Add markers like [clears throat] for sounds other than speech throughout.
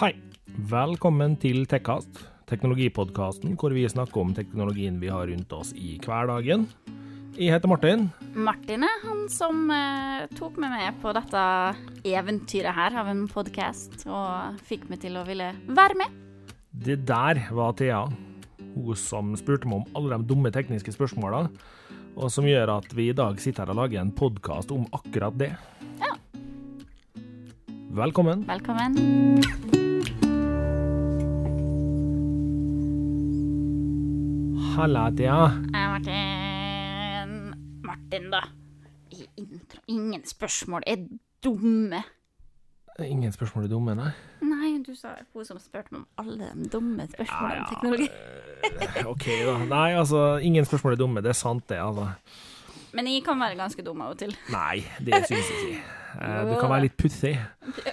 Hei. Velkommen til Tekkast, teknologipodkasten hvor vi snakker om teknologien vi har rundt oss i hverdagen. Jeg heter Martin. Martin er han som eh, tok meg med på dette eventyret her av en podkast, og fikk meg til å ville være med. Det der var Thea. Hun som spurte meg om alle de dumme tekniske spørsmåla, og som gjør at vi i dag sitter her og lager en podkast om akkurat det. Ja. Velkommen. Velkommen. Halla, Thea. Eh, Martin Martin, da. I intro Ingen spørsmål er dumme. Ingen spørsmål er dumme, nei? Nei, du sa hun som spurte meg om alle de dumme spørsmålene om teknologi. Eh, OK, da. Nei, altså, ingen spørsmål er dumme. Det er sant, det, altså. Men jeg kan være ganske dum av og til. Nei, det syns jeg ikke. Eh, Du kan være litt pussig. [laughs]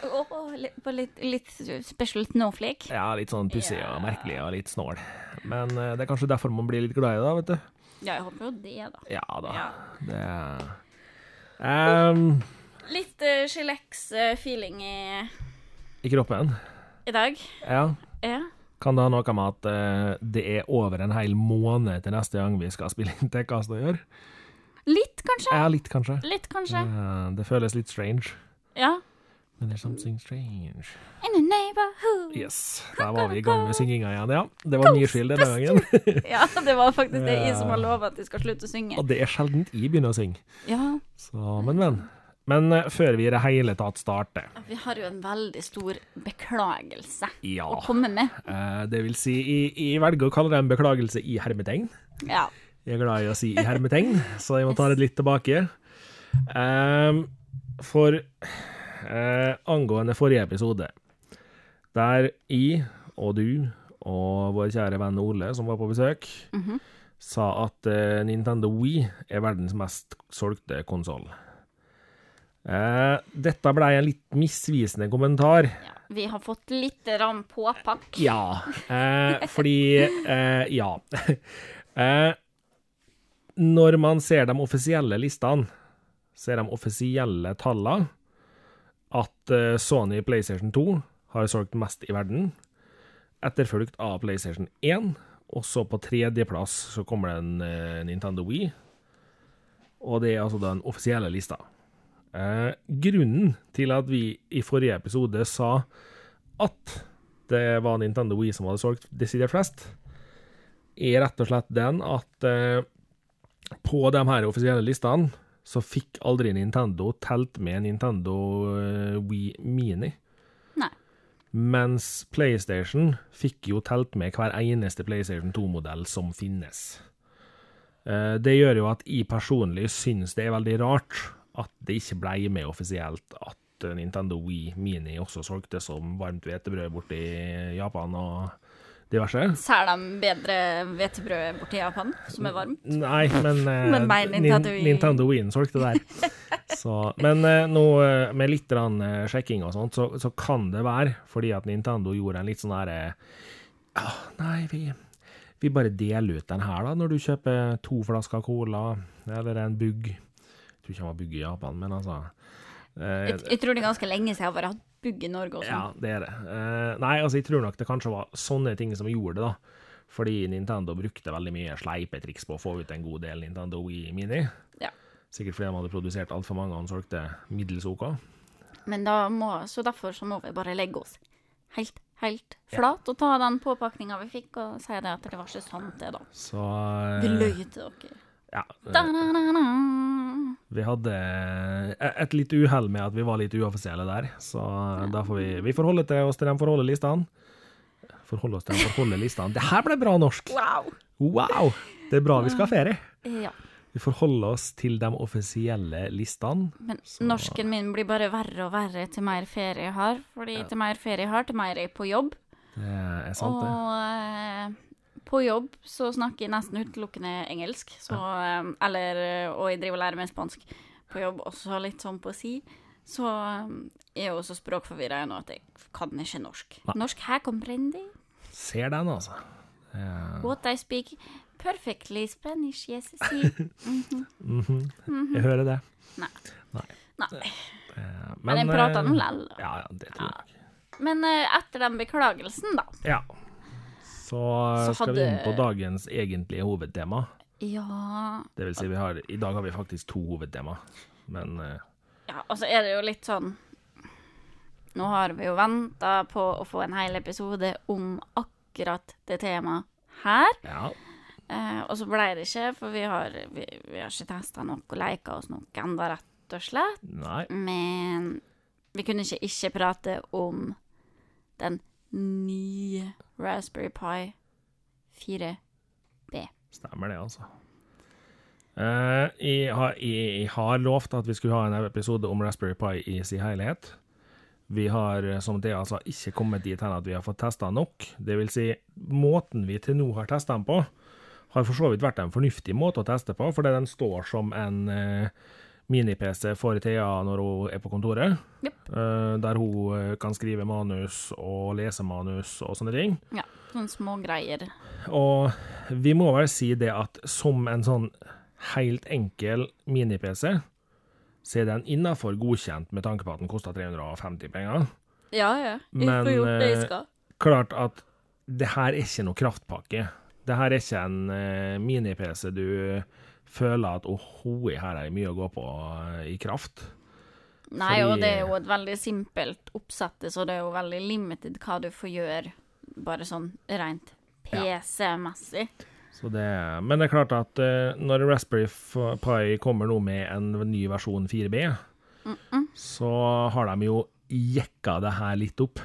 Oh. På litt, litt special snowflake. Ja, litt sånn pussig og merkelig og litt snål. Men eh, det er kanskje derfor man blir litt glad i det, vet du. Ja, jeg håper jo det, da. Ja da. Ja. Det er Ehm, Litt uh, Chilex-feeling i, I kroppen. i dag. Ja. Ja. Kan det ha noe med at eh, det er over en hel måned til neste gang vi skal spille inn Tekkast å gjøre? Litt, kanskje. Ja, litt, kanskje. Litt, kanskje. Eh, det føles litt strange. Ja. Men there's something strange. In the neighborhood. Yes, der var vi i gang med synginga igjen, ja. Det var skyld denne gangen. [laughs] [laughs] Ja, det var faktisk det jeg som har lova at jeg skal slutte å synge. Og det er sjelden jeg begynner å synge. Ja, Så, men, men. Men eh, før vi i det hele tatt starter vi har jo en veldig stor beklagelse Ja. å komme med. Eh, det vil si, jeg, jeg velger å kalle det en beklagelse i hermetegn. Ja. Jeg er glad i å si i hermetegn, så jeg må ta det litt tilbake. [laughs] Ehm, for eh, angående forrige episode, der jeg og du og vår kjære venn Ole, som var på besøk, Mhm. sa at eh, Nintendo Wii er verdens mest solgte konsoll. Eh, dette blei en litt misvisende kommentar. ja. Vi har fått litt rann påpakk. Ja, eh, fordi eh, Ja. [laughs] eh, når man ser de offisielle listene, ser de offisielle tallene, eh, Sony PlayStation 2 har solgt mest i verden, etterfulgt av PlayStation 1, og så på tredjeplass så kommer det en eh, Nintendo Wii, og det er altså den offisielle lista. Eh, grunnen til at vi i forrige episode sa at det var Nintendo Wii som hadde solgt desidert flest, er rett og slett den at på de her offisielle listene så fikk aldri Nintendo telt med Nintendo eh, Wii Mini. Nei. Mens PlayStation fikk jo telt med hver eneste PlayStation 2-modell som finnes. Eh, Det gjør jo at jeg personlig syns det er veldig rart at det ikke ble med offisielt at Nintendo Wii Mini også solgte som varmt hvetebrød borti Japan og diverse. Ser de bedre hvetebrød borti Japan, som er varmt? Nei, men, eh, Men meg, Nintendo. Nintendo Wii solgte der. Så, men eh, nå eh, med litt sjekking og sånt, så, så kan det være fordi at Nintendo gjorde en litt sånn derre oh, Nei, vi, vi bare deler ut den her, da, når du kjøper to flasker cola eller en bugg. Jeg tror ikke han var bugg i Japan, men altså Jeg, jeg tror det er ganske lenge siden jeg har bare hatt Norge Norge også. ja, det er det. Uh, nei, altså, jeg tror nok det kanskje var sånne ting som gjorde det, da. Fordi Nintendo brukte veldig mye sleipetriks på å få ut en god del Nintendo Wii Mini. Ja. Sikkert fordi de hadde produsert altfor mange, og solgte middels OK. Men da må, så derfor så må vi bare legge oss helt, helt flat og ta den påpakninga vi fikk, og si det at det var ikke sant, det, da. Så Vi eh, løy til dere. Ja, vi hadde et litt uhell med at vi var litt uoffisielle der, så da får vi, vi forholde oss til de forholdelistene. Forholde oss til de forholdelistene. Det her ble bra norsk! Wow! Wow! Det er bra vi skal ha ferie. Ja. Vi forholder oss til de offisielle listene. Men norsken min blir bare verre og verre til mer ferie jeg har. Fordi til mer ferie jeg har, til mer jeg er på jobb. Det er sant, det. Og eh, på jobb så snakker jeg nesten utelukkende engelsk. Så, eh, eller, eh, og jeg driver og lærer meg spansk på jobb, også litt sånn på si. Så eh, jeg er jo så språkforvirra nå at jeg kan ikke norsk. Nei. Norsk her comprendi. Ser den, altså. Er- What I speak perfectly Spanish, yes, si. [laughs] Mhm. Jeg hører det. Nei. Nei. Nei. Men, Men jeg prater eh, nå lell. Ja, ja, det tror jeg. Men eh, etter den beklagelsen, da. Ja. Så, Så skal vi inn på dagens egentlige hovedtema. Ja Det vil si, vi har, i dag har vi faktisk to hovedtema. Men eh, Ja, og så er det jo litt sånn Nå har vi jo venta på å få en hel episode om akkurat det temaet her. ja. Eh, og så ble det ikke, for vi har, vi, vi har ikke testa noe og leika oss noe enda, rett og slett. Nei. Men vi kunne ikke ikke prate om den nye Raspberry Pi 4B. Stemmer det, altså. Eh, jeg, har, lovt at vi skulle ha en episode om Raspberry Pi i sin helhet. Vi har, eh, som det altså, ikke kommet dit hen at vi har fått testa nok. Det vil si, måten vi til nå har testa den på, har for så vidt vært en fornuftig måte å teste på, fordi den står som en eh, mini-PC for Thea når hun er på kontoret. Jepp. Eh, der hun eh, kan skrive manus og lese manus og sånne ting. Ja, sånne smågreier. Og vi må vel si det at som en sånn helt enkel mini-PC, så er den innafor godkjent med tanke på at den koster 350 penger. Ja, ja. Jeg får gjort det jeg eh, skal. Klart at det her er ikke noe kraftpakke. Det her er ikke en mini-PC du føler at åh, her er det mye å gå på eh, i kraft. Nei, fordi- og det er jo et veldig simpelt oppsett, så det er jo veldig limited hva du får gjøre, bare sånn rent PC-messig. Så det, men det er klart at eh, når Raspberry Pi kommer nå med en ny versjon 4B, så har de jo jekka det her litt opp.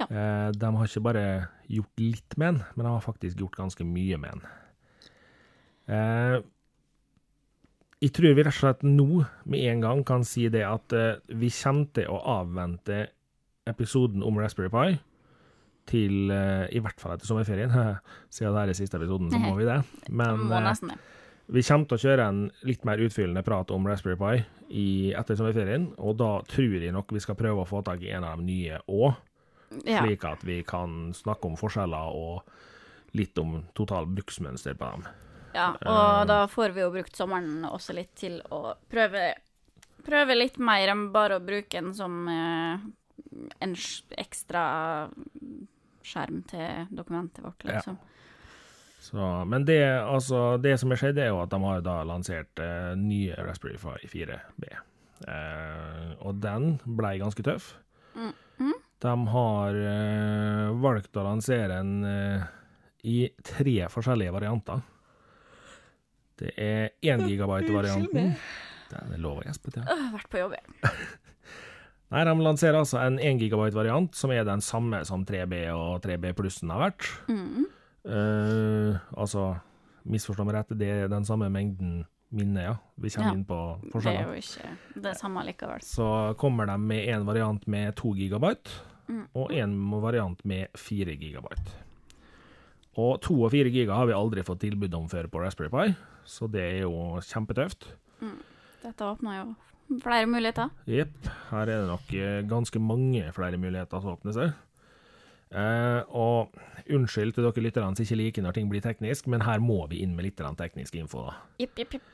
Ja. Eh, de har ikke bare gjort litt med den, men de har faktisk gjort ganske mye med den. Eh, jeg tror vi rett og slett nå med en gang kan si det at eh, vi kommer til å avvente episoden om Raspberry Pi til eh, i hvert fall etter sommerferien. [laughs] Siden det er siste episoden, så må vi det. [laughs] Men vi kommer til å kjøre en litt mer utfyllende prat om Raspberry Pi i, etter sommerferien, og da tror jeg nok vi skal prøve å få tak i en av de nye òg, slik at vi kan snakke om forskjeller og litt om total bruksmønster på dem. Ja, og da får vi jo brukt sommeren også litt til å prøve, prøve litt mer enn bare å bruke den som eh, en ekstra skjerm til dokumentet vårt, Ja. liksom. Så, men det, altså, det som er skjedd, er jo at de har da lansert eh, nye Raspberry Pi 4B. Eh, og den ble ganske tøff. De har eh, valgt å lansere den eh, i tre forskjellige varianter. Det er 1 gigabyte-varianten. Det er lov å gjespe til. Øh, vært på jobb, jeg. [laughs] Nei, de lanserer altså en 1 gigabyte-variant, som er den samme som 3B og 3B plussen har vært. Eh, altså, misforstå meg rett, det er den samme mengden minne, ja. Vi kommer Ja. inn på forskjellene. Det er jo ikke det samme likevel. Så kommer de med en variant med 2 gigabyte, Mm. og en variant med 4 gigabyte. Og 2 og 4 giga har vi aldri fått tilbud om før på Raspberry Pi, så det er jo kjempetøft. Dette åpner jo flere muligheter. Jepp, her er det nok eh, ganske mange flere muligheter som åpner seg. Eh, og unnskyld til dere lytterne som ikke liker når ting blir teknisk, men her må vi inn med litt teknisk info. da. Jipp, jipp, jipp.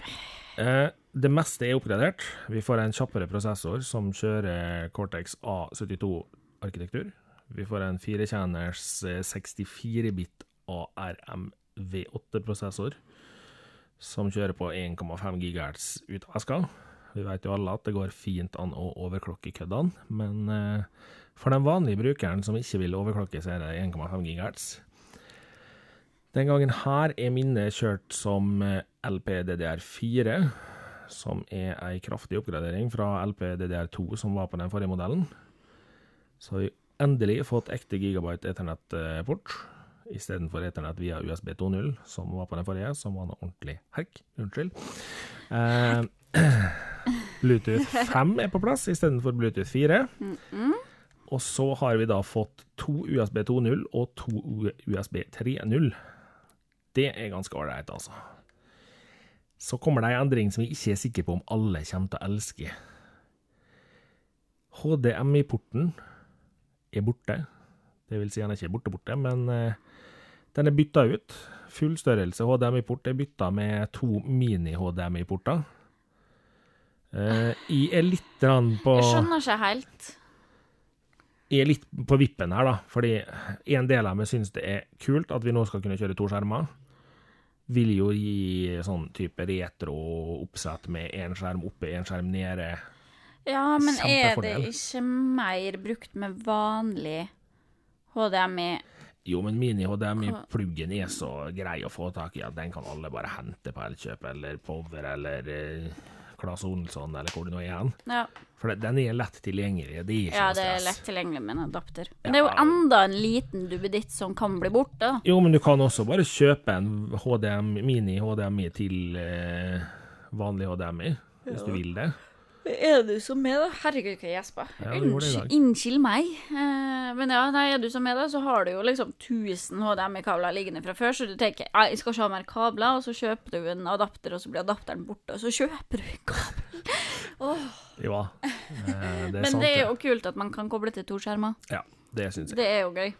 Eh, det meste er oppgradert. Vi får en kjappere prosessor som kjører Cortex A72-arkitektur. Vi får en firekjerners eh, 64-bit ARM-V8-prosessor som kjører på 1,5 GHz ut av eska. Vi vet jo alle at det går fint an å overklokke køddene, men eh, for den vanlige brukeren som ikke vil overklokke, så er det 1,5 GHz. Den gangen her er minnet kjørt som eh, LPDDR4, som er ei kraftig oppgradering fra LPDDR2 som var på den forrige modellen. Så vi endelig fått ekte gigabyte Ethernet-port istedenfor Ethernet via USB 2.0, som var på den forrige, som var noe ordentlig herk. Unnskyld. Eh, [clears throat] Bluetooth 5 er på plass istedenfor Bluetooth 4. Og så har vi da fått to USB 2.0 og to USB 3.0. Det er ganske ålreit, altså. Så kommer det en endring som vi ikke er sikre på om alle kommer til å elske. HDMI-porten er borte. Det vil si, den er ikke borte borte, men eh, den er bytta ut. Full størrelse HDMI-port er bytta med to mini-HDMI-porter. Eh, jeg er litt på Jeg skjønner ikke helt. Jeg er litt på vippen her, da. Fordi en del av meg syns det er kult at vi nå skal kunne kjøre to skjermer. Vil jo gi sånn type retro-oppsett med én skjerm oppe, én skjerm nede. Ja, men er det ikke mer brukt med vanlig HDMI? Jo, men mini-HDMI-pluggen er så grei å få tak i at den kan alle bare hente på Elkjøp eller Power eller eh, Claes Olsson eller hvor det nå er hen. Ja, For den er lett tilgjengelig. Det er ikke ja noe det er stress. lett tilgjengelig med en adapter. Men det er jo enda en liten duppeditt som kan bli borte. Jo, men du kan også bare kjøpe en HDM, mini-HDMI til eh, vanlig HDMI, hvis du vil det. Er du som er da? Herregud, hva jeg gjespa. Ja. Unnskyld meg. Eh, men ja, nei, er du som er da, så har du jo liksom 1000 HDMI-kabler liggende fra før, så du tenker jeg skal ikke ha mer kabler, og så kjøper du en adapter, og så blir adapteren borte, og så kjøper du en kabel. [laughs] Ja, eh, det er Men sant. det er jo kult at man kan koble til to skjermer. Ja, det syns jeg. Det er jo gøy.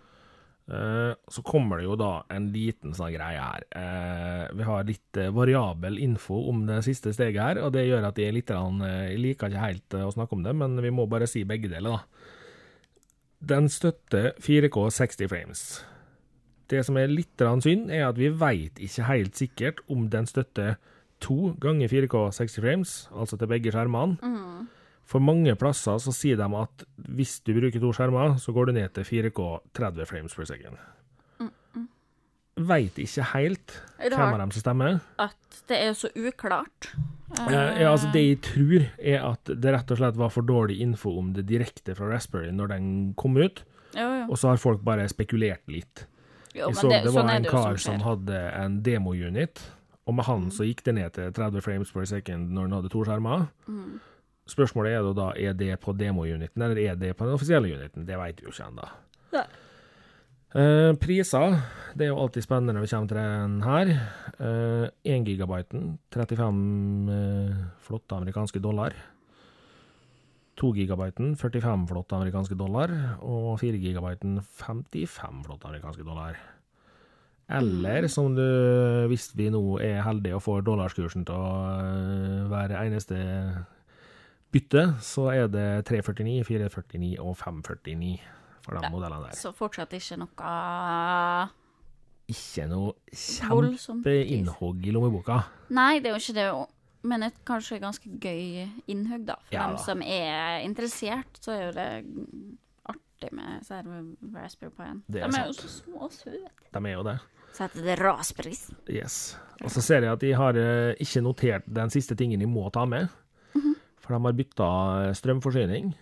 Eh, så kommer det jo da en liten sånn greie her. Eh, vi har litt eh, variabel info om det siste steget her, og det gjør at jeg, litt, jeg liker ikke helt å snakke om det, men vi må bare si begge deler, da. Den støtter 4K 60 frames. Det som er litt synd, er at vi veit ikke helt sikkert om den støtter to ganger 4K 60 frames, altså til begge skjermene. For mange plasser så sier de at hvis du bruker to skjermer, så går du ned til 4K 30 frames per second. Veit ikke helt hvem av dem som stemmer. at det er så uklart. Eh, ja, altså Det jeg tror, er at det rett og slett var for dårlig info om det direkte fra Raspberry når den kom ut, Jo, jo. og så har folk bare spekulert litt. jo Jeg så det, det var sånn en det kar som som hadde en demo-unit, og med han så gikk det ned til 30 frames per second når han hadde to skjermer. Mm. Spørsmålet er da, er det på demo-uniten, eller er det på den offisielle uniten? Det vet vi jo ikke ennå. Eh, priser, det er jo alltid spennende når vi kommer til den her. Eh, 1 gigabyten, 35 uh, flotte amerikanske dollar. 2 gigabyten, 45 flotte amerikanske dollar. Og 4 gigabyten, 55 flotte amerikanske dollar. Eller, som du, hvis vi nå er heldige og får dollarskursen til å eh, være eneste bytte, så er det 349, 449 og 549 for de Ja. modellene der. Så fortsatt ikke noe Ikke noe kjempeinnhogg i lommeboka. Nei, det er jo ikke det. Men et kanskje ganske gøy innhugg, da. For Ja dem da. som er interessert, så er jo det artig med så her Raspberry Pien. Det er De er jo så små og søte. De er jo det. Så heter det Raspberries. Yes. Og så ser jeg at de har eh, ikke notert den siste tingen de må ta med. For de har bytta strømforsyning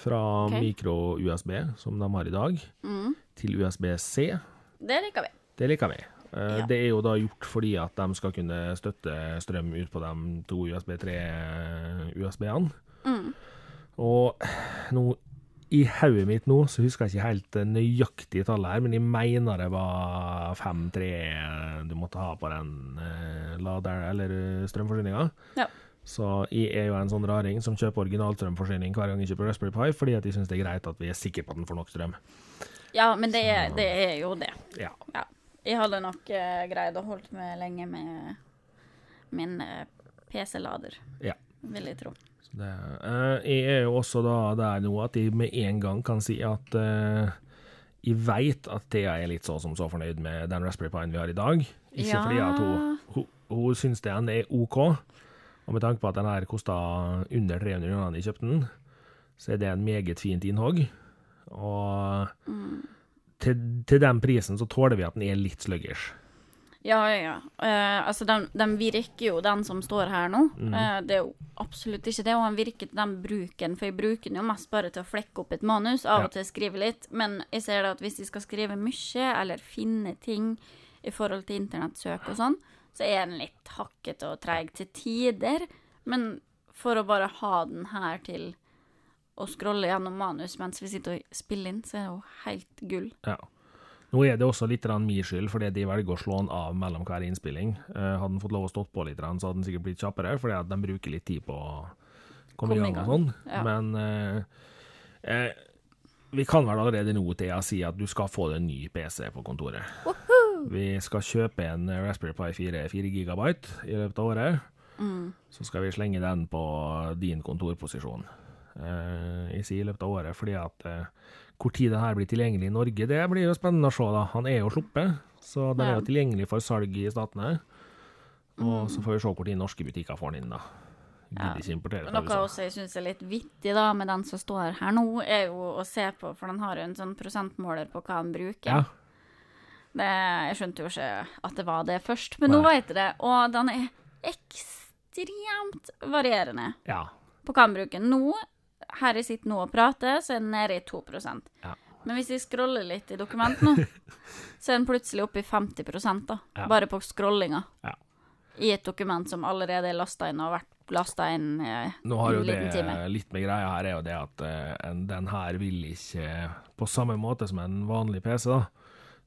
fra okay. mikro-USB, som de har i dag, Mm. til USB-C. Det liker vi. Det liker vi. Eh, Ja. Det er jo da gjort fordi at de skal kunne støtte strøm ut på de to USB-3-USB-ene. Mm. Og nå, i hodet mitt nå, så husker jeg ikke helt nøyaktig nøyaktige tallet her, men jeg mener det var 5-3 du måtte ha på den eh, lader, eller strømforsyninga. Ja. Så jeg er jo en sånn raring som kjøper originalstrømforsyning hver gang jeg kjøper Raspberry Pi, fordi at jeg syns det er greit at vi er sikre på at den får nok strøm. Ja, men det er, det er jo det. Ja. Ja. Jeg hadde nok uh, greid å holdt meg lenge med min uh, PC-lader, Ja. vil jeg tro. Så Det, uh, jeg er jo også da der nå at jeg med en gang kan si at eh, jeg veit at Thea er litt så som så fornøyd med den Raspberry Pien vi har i dag. Ikke Ja. fordi at hun, hun, hun syns den er OK, og med tanke på at den her kosta under 300 kroner da jeg kjøpte den, så er det en meget fint innhogg. Og til, til den prisen så tåler vi at den er litt sluggish. Ja, ja, ja. Uh, altså, den, den virker jo, den som står her nå. Mm. Uh, det er jo absolutt ikke det, og den virker til den bruken, for jeg bruker den jo mest bare til å flekke opp et manus, av Ja. og til skrive litt, men jeg ser da at hvis jeg skal skrive mye, eller finne ting i forhold til internettsøk og sånn, så er den litt hakkete og treig til tider, men for å bare ha den her til å scrolle gjennom manus mens vi sitter og spiller inn, så er det jo helt gull. Ja. Nå er det også litt min skyld, fordi de velger å slå den av mellom hver innspilling. Eh, hadde den fått lov å stått på litt, så hadde den sikkert blitt kjappere, fordi at de bruker litt tid på å komme i gang og sånn. ja. Men eh, eh, vi kan vel allerede nå til jeg si at du skal få deg en ny PC på kontoret. Vi skal kjøpe en Raspberry Pi 4 4 GB i løpet av året. Mm. Så skal vi slenge den på din kontorposisjon. uh, i løpet av året. fordi at uh, hvor tid det her blir tilgjengelig i Norge, det blir jo spennende å se. da. Han er jo sluppet, så den er jo tilgjengelig for salg i statene. Og så får vi se hvor tid norske butikker får den inn, da. Ja. Noe også jeg syns er litt vittig da, med den som står her nå, er jo å se på, for den har jo en sånn prosentmåler på hva den bruker. Ja. Det, jeg skjønte jo ikke at det var det først, men nå Nei. vet jeg det. Og den er ekstremt varierende ja. på bruker. Nå, her jeg sitter nå og prater, så er den nede i 2 Ja. Men hvis jeg scroller litt i dokumentet nå, [laughs] så er den plutselig oppe i 50 da. Ja. Bare på scrollinga. Ja. I et dokument som allerede er lasta inn og har vært lasta inn eh, Nå har jo en det liten time. litt med greia her, er jo det at eh, den her vil ikke På samme måte som en vanlig PC, da,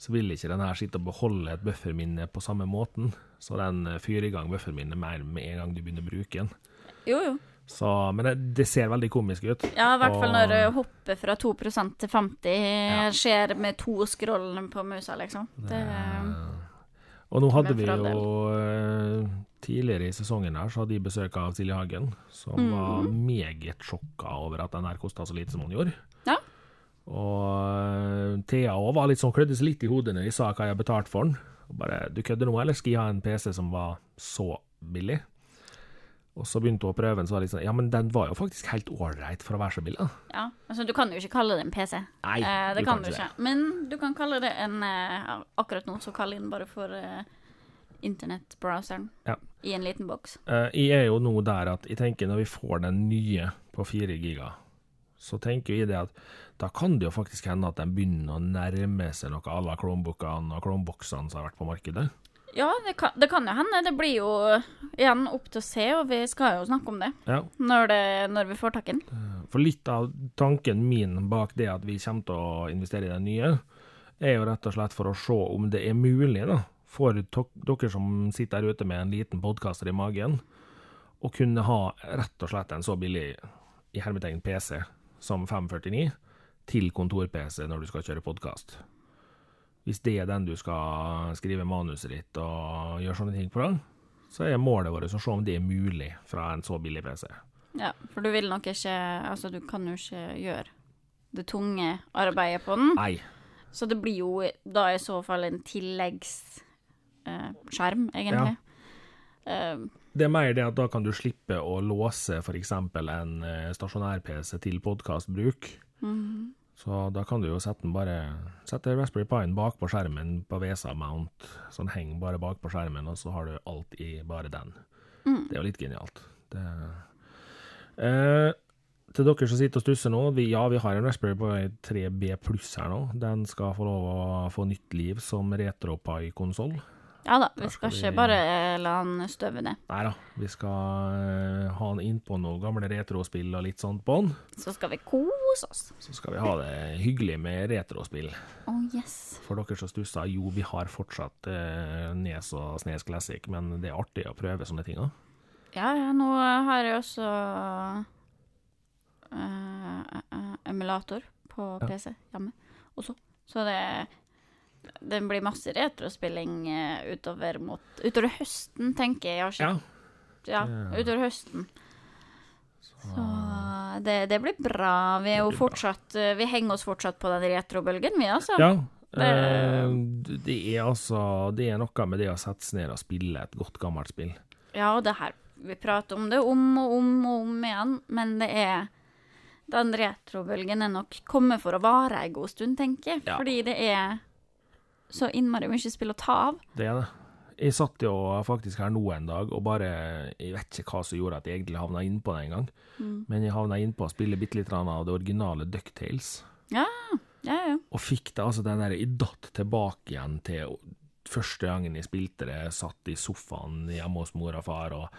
så vil ikke den her sitte og beholde et bufferminne på samme måten. Så den eh, fyrer i gang bufferminnet mer med en gang du begynner å bruke den. Jo, jo. Så, men det, det ser veldig komisk ut. Ja, i hvert fall når du hopper fra 2% til 50 Ja. skjer med to scroll på musa, liksom. Det, Og nå hadde vi jo eh, Tidligere i sesongen her så hadde de besøk av Silje Hagen, som Mhm. var meget sjokka over at den her kosta så lite som hun gjorde. Ja. Og eh, Thea òg var litt sånn klødde seg litt i hodet når de sa hva jeg har betalt for den. Og bare Du kødder nå, eller skal jeg ha en PC som var så billig? Og så begynte hun å prøve den, så var det litt sånn Ja, men den var jo faktisk helt ålreit for å være så billig. da. ja, altså du kan jo ikke kalle det en PC. Nei, eh, det du kan kan du ikke Det. Men du kan kalle det en eh, Akkurat nå så kaller jeg den bare for eh, internettbrowseren Ja. i en liten boks. Eh, jeg er jo nå der at jeg tenker når vi får den nye på 4 giga, så tenker jeg det at da kan det jo faktisk hende at den begynner å nærme seg noe à la Chromebookene og Chromeboxene som har vært på markedet. Ja, det kan, det kan jo hende. Det blir jo igjen opp til å se, og vi skal jo snakke om det Ja, når, det, når vi får tak i den. For litt av tanken min bak det at vi kommer til å investere i den nye, er jo rett og slett for å se om det er mulig, da, for dere som sitter der ute med en liten podkaster i magen, å kunne ha rett og slett en så billig i hermetegn PC som 549 til kontor-PC når du skal kjøre podkast. Hvis det er den du skal skrive manuset ditt og gjøre sånne ting på, den, så er målet vårt å se om det er mulig fra en så billig PC. Ja, for du vil nok ikke Altså, du kan jo ikke gjøre det tunge arbeidet på den. Nei. Så det blir jo da i så fall en tilleggsskjerm, egentlig. Eh, Det er mer det at da kan du slippe å låse f.eks. en eh, stasjonær-PC til podkastbruk. mhm. Så da kan du jo sette den bare Sette Raspberry Pien bak på skjermen på VESA Mount, så den henger bare bak på skjermen, og så har du alt i bare den. Mm. Det er jo litt genialt. Det eh, til dere som sitter og stusser nå, vi, ja, vi har en Raspberry Pi 3B pluss her nå. Den skal få lov å få nytt liv som RetroPie-konsoll. Ja da, vi skal skal ikke vi- bare eh, la den støve ned. Nei da, vi skal eh, ha den innpå noen gamle retrospill og litt sånt på den. Så skal vi kose oss. Så skal vi ha det hyggelig med retrospill. Oh yes. For dere som stusser, jo, vi har fortsatt eh, Nes og Snes Classic, men det er artig å prøve sånne ting òg. Ja, ja, nå har jeg også eh, eh, emulator på Ja. PC hjemme også. Så det det blir masse retrospilling eh, utover mot Utover høsten, tenker jeg. jeg. Ja. Ja, utover høsten. Så det, det blir bra. Vi blir fortsatt bra. Vi henger oss fortsatt på den retrobølgen, vi, altså. ja. Det- eh, det er altså Det er noe med det å sette seg ned og spille et godt, gammelt spill. Ja, og det her Vi prater om det om og om og om igjen, men det er Den retrobølgen er nok kommet for å vare ei god stund, tenker jeg. Ja. Fordi det er så innmari mye spill å ta av. Det er det. Jeg satt jo faktisk her nå en dag og bare Jeg vet ikke hva som gjorde at jeg egentlig havna innpå det en gang, Mm. men jeg havna innpå å spille bitte litt av det originale Ducktales. Ja, ja, ja. Og fikk det altså den der Jeg datt tilbake igjen til første gangen jeg spilte det, satt i sofaen hjemme hos mor og far og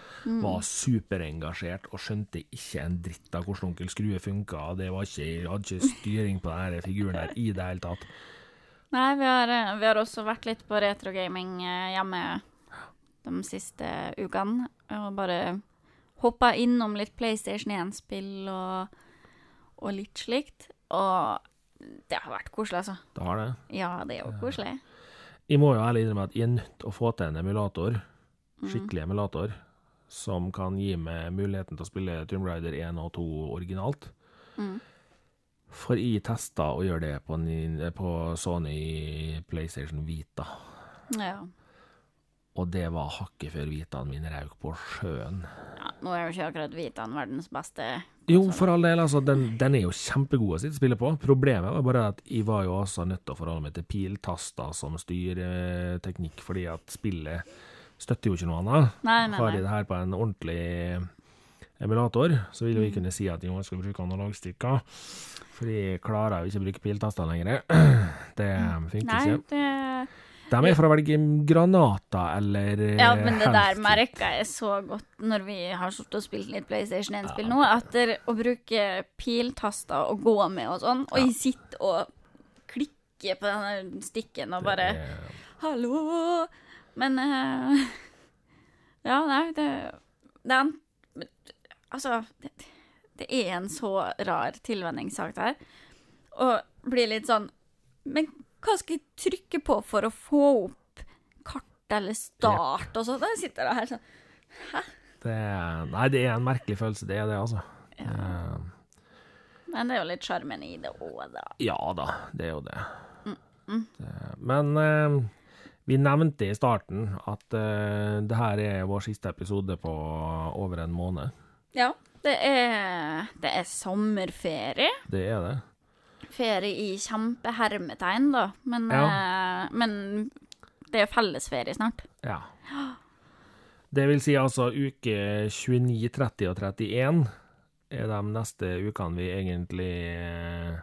var superengasjert og skjønte ikke en dritt av hvordan onkel Skrue funka. Det var ikke, jeg hadde ikke styring på den figuren der i det hele tatt. Nei, vi har, eh, vi har også vært litt på retrogaming eh, hjemme de siste ukene. Og bare hoppa innom litt PlayStation 1-spill og, og litt slikt. Og det har vært koselig, altså. Det har det. Ja, det er jo koselig. Jeg må jo ærlig innrømme at jeg er nødt til å få til en emulator, skikkelig emulator, som kan gi meg muligheten til å spille Tomb Raider 1 og 2 originalt. Mm. For jeg testa å gjøre det på, ni- på Sony PlayStation Vita. Ja. Og det var hakket før Vitaen min røk på sjøen. ja. Nå er jo ikke akkurat Vitaen verdens beste. Jo, for all del, altså, den, den er jo kjempegod å sitte og spille på. Problemet var bare at jeg var jo også nødt til å forholde meg til piltaster som styreteknikk, fordi at spillet støtter jo ikke noe annet. Nei, nei, Har jeg det her på en ordentlig emulator, så vil jo jeg kunne si at jeg skal bruke analogstykker. For jeg klarer jo ikke å bruke piltaster lenger. [clears throat] Det funker Nei, ikke. det De er for å velge granater eller Ja, men det der health merka jeg så godt når vi har sittet og spilt litt PlayStation 1-spill nå, etter å bruke piltaster og gå med og sånn, og jeg sitter og klikker på denne stikken og bare Det Hallo! Men uh, [laughs] Ja, nei, det Det Altså, det, det er en så rar tilvenningssak der. Og blir litt sånn Men hva skal jeg trykke på for å få opp kart eller start og sånn? Da sitter jeg her sånn det er, nei, det er en merkelig følelse, det er det, altså. Ja. Eh, Men det er jo litt sjarmen i det òg, da. Ja da, det er jo det. Mm, det men eh, vi nevnte i starten at eh, det her er vår siste episode på over en måned. Ja. Det er, det er sommerferie. Det er det. Ferie i kjempehermetegn, da. Men, eh, men det er fellesferie snart. Ja. Det vil si altså uke 29, 30 og 31 er de neste ukene vi egentlig eh,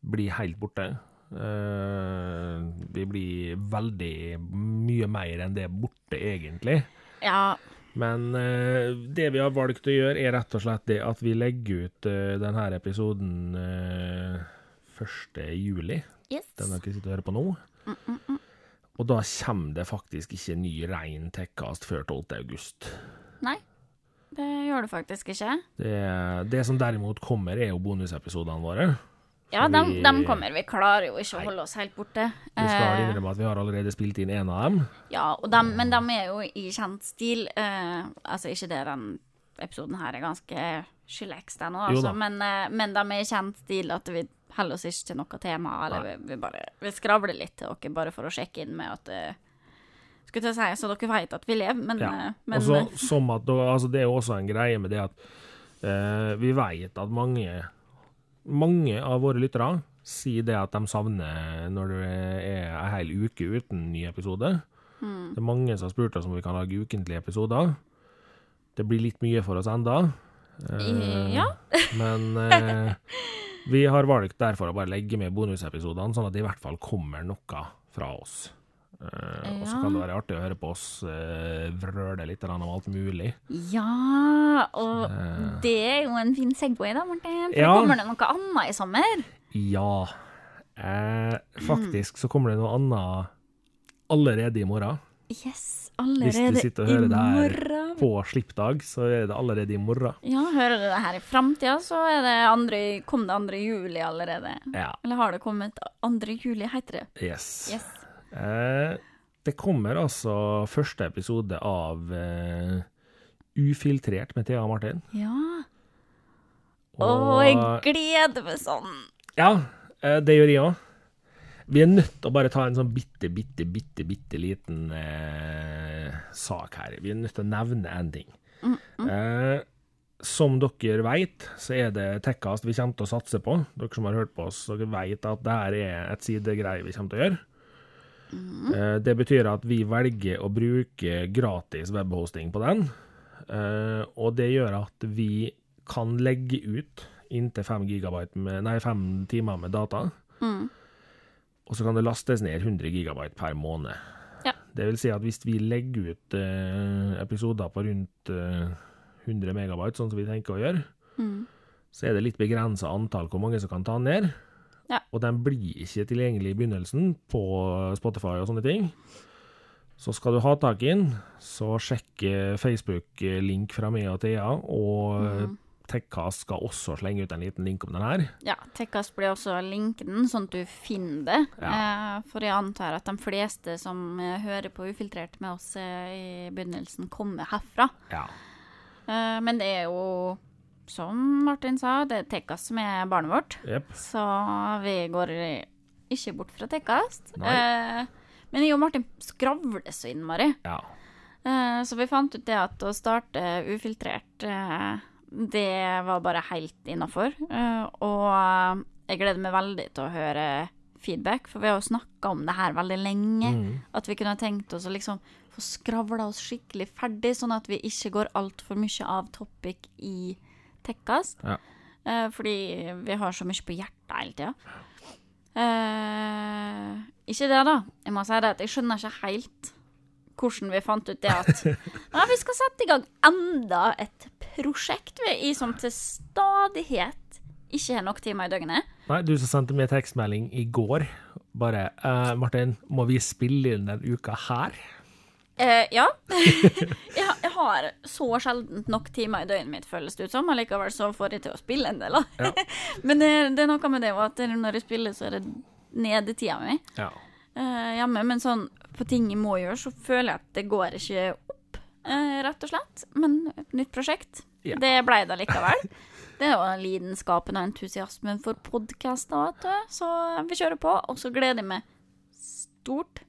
blir helt borte. Eh, vi blir veldig mye mer enn det borte, egentlig. Ja. Men eh, det vi har valgt å gjøre, er rett og slett det at vi legger ut uh, denne episoden uh, 1. juli. Yes. Den dere sitter og hører på nå. Og da kommer det faktisk ikke ny rein tekkast før 12. august. Nei, det gjør det faktisk ikke. Det, det som derimot kommer, er jo bonusepisodene våre. Ja, dem, de, vi- dem, kommer. Vi klarer jo ikke å holde oss helt borte. Vi skal Eh, innrømme at vi har allerede spilt inn en av dem. ja, og dem- men de er jo i kjent stil. Uh, altså, ikke det den episoden her er ganske skyleks, den òg, altså. Men, uh, men de er i kjent stil at vi holder oss ikke til noe tema. Eller vi, vi bare vi skravler litt til dere bare for å sjekke inn med at uh, Skulle til å si så dere vet at vi lever, men, Ja. men også, som at, altså det er jo også en greie med det at vi vet at mange, mange av våre lyttere sier det at de savner når det er en hel uke uten ny episode. Mm. Det er mange som har spurt oss om vi kan lage ukentlige episoder. Det blir litt mye for oss enda. Eh, Ja. [laughs] Men eh, vi har valgt derfor å bare legge med bonusepisodene, sånn at det i hvert fall kommer noe fra oss. Eh, Og så kan det være artig å høre på oss uh, vrøle litt om alt mulig. Ja, og Eh. det er jo en fin Segway da, Martin. For Ja. kommer det noe annet i sommer? Ja. Eh, faktisk så kommer det noe annet allerede i morgen. Yes, allerede i morgen. Hvis du sitter og hører det her på slippdag, så er det allerede i morgen. Ja, hører du det her i framtida, så er det andre, kom det 2. juli allerede. Ja. Eller har det kommet 2. juli, heter det? Yes. Yes. Eh, det kommer altså første episode av eh, Ufiltrert med Thea og Martin. Ja. Å, jeg gleder meg sånn. Ja, eh, det gjør jeg òg. Vi er nødt til å bare ta en sånn bitte, bitte, bitte, bitte liten eh, sak her. Vi er nødt til å nevne en ting. Eh, som dere vet, så er det Tekkast vi kommer til å satse på. Dere som har hørt på oss, dere vet at det her er et sidegreie vi kommer til å gjøre. Eh, det betyr at vi velger å bruke gratis webhosting på den. Eh, og det gjør at vi kan legge ut inntil 5 gigabyte med, nei, fem timer med data. Mm. Og så kan det lastes ned 100 gigabyte per måned. Ja. Det vil si at hvis vi legger ut eh, episoder på rundt eh, 100 megabyte, sånn som vi tenker å gjøre, Mm. så er det litt begrensa antall hvor mange som kan ta ned. Ja. Og den blir ikke tilgjengelig i begynnelsen på Spotify og sånne ting. Så skal du ha tak i den, så sjekk eh, Facebook-link fra meg og Thea, og mm. Tekkast skal også slenge ut en liten link om den her. Ja, Tekkast blir også linken den, sånn at du finner det. Ja. for jeg antar at de fleste som eh, hører på Ufiltrert med oss eh, i begynnelsen, kommer herfra. Ja. Eh, men det er jo som Martin sa, det er Tekkas som er barnet vårt. Yep. Så vi går ikke bort fra Tekkas. Eh, men jeg og Martin skravler så innmari. Ja. Eh, så vi fant ut det at å starte ufiltrert, eh, det var bare helt innafor. Eh, og jeg gleder meg veldig til å høre feedback, for vi har jo snakka om det her veldig lenge. Mm. At vi kunne tenkt oss å liksom få skravla oss skikkelig ferdig, sånn at vi ikke går altfor mye av topic i Tekkast. Ja. Eh, fordi vi har så mye på hjertet hele tida. Eh, ikke det, da. Jeg må si det at jeg skjønner ikke helt hvordan vi fant ut det at ja, [laughs] vi skal sette i gang enda et prosjekt vi i som til stadighet ikke har nok timer i døgnet. Nei, du som sendte meg tekstmelding i går, bare eh, 'Martin, må vi spille inn denne uka her?' Eh, ja. [laughs] jeg, jeg har så sjelden nok timer i døgnet mitt, føles det ut som. Allikevel så får jeg til å spille en del. Ja. [laughs] Men det, det er noe med det at når jeg spiller, så er det nedetida mi Ja. eh, hjemme. Men sånn på ting jeg må gjøre, så føler jeg at det går ikke opp, eh, rett og slett. Men et nytt prosjekt, Ja. det ble det likevel. [laughs] Det er jo lidenskapen og entusiasmen for podkaster, vet du. Så vi kjører på. Og så gleder jeg meg stort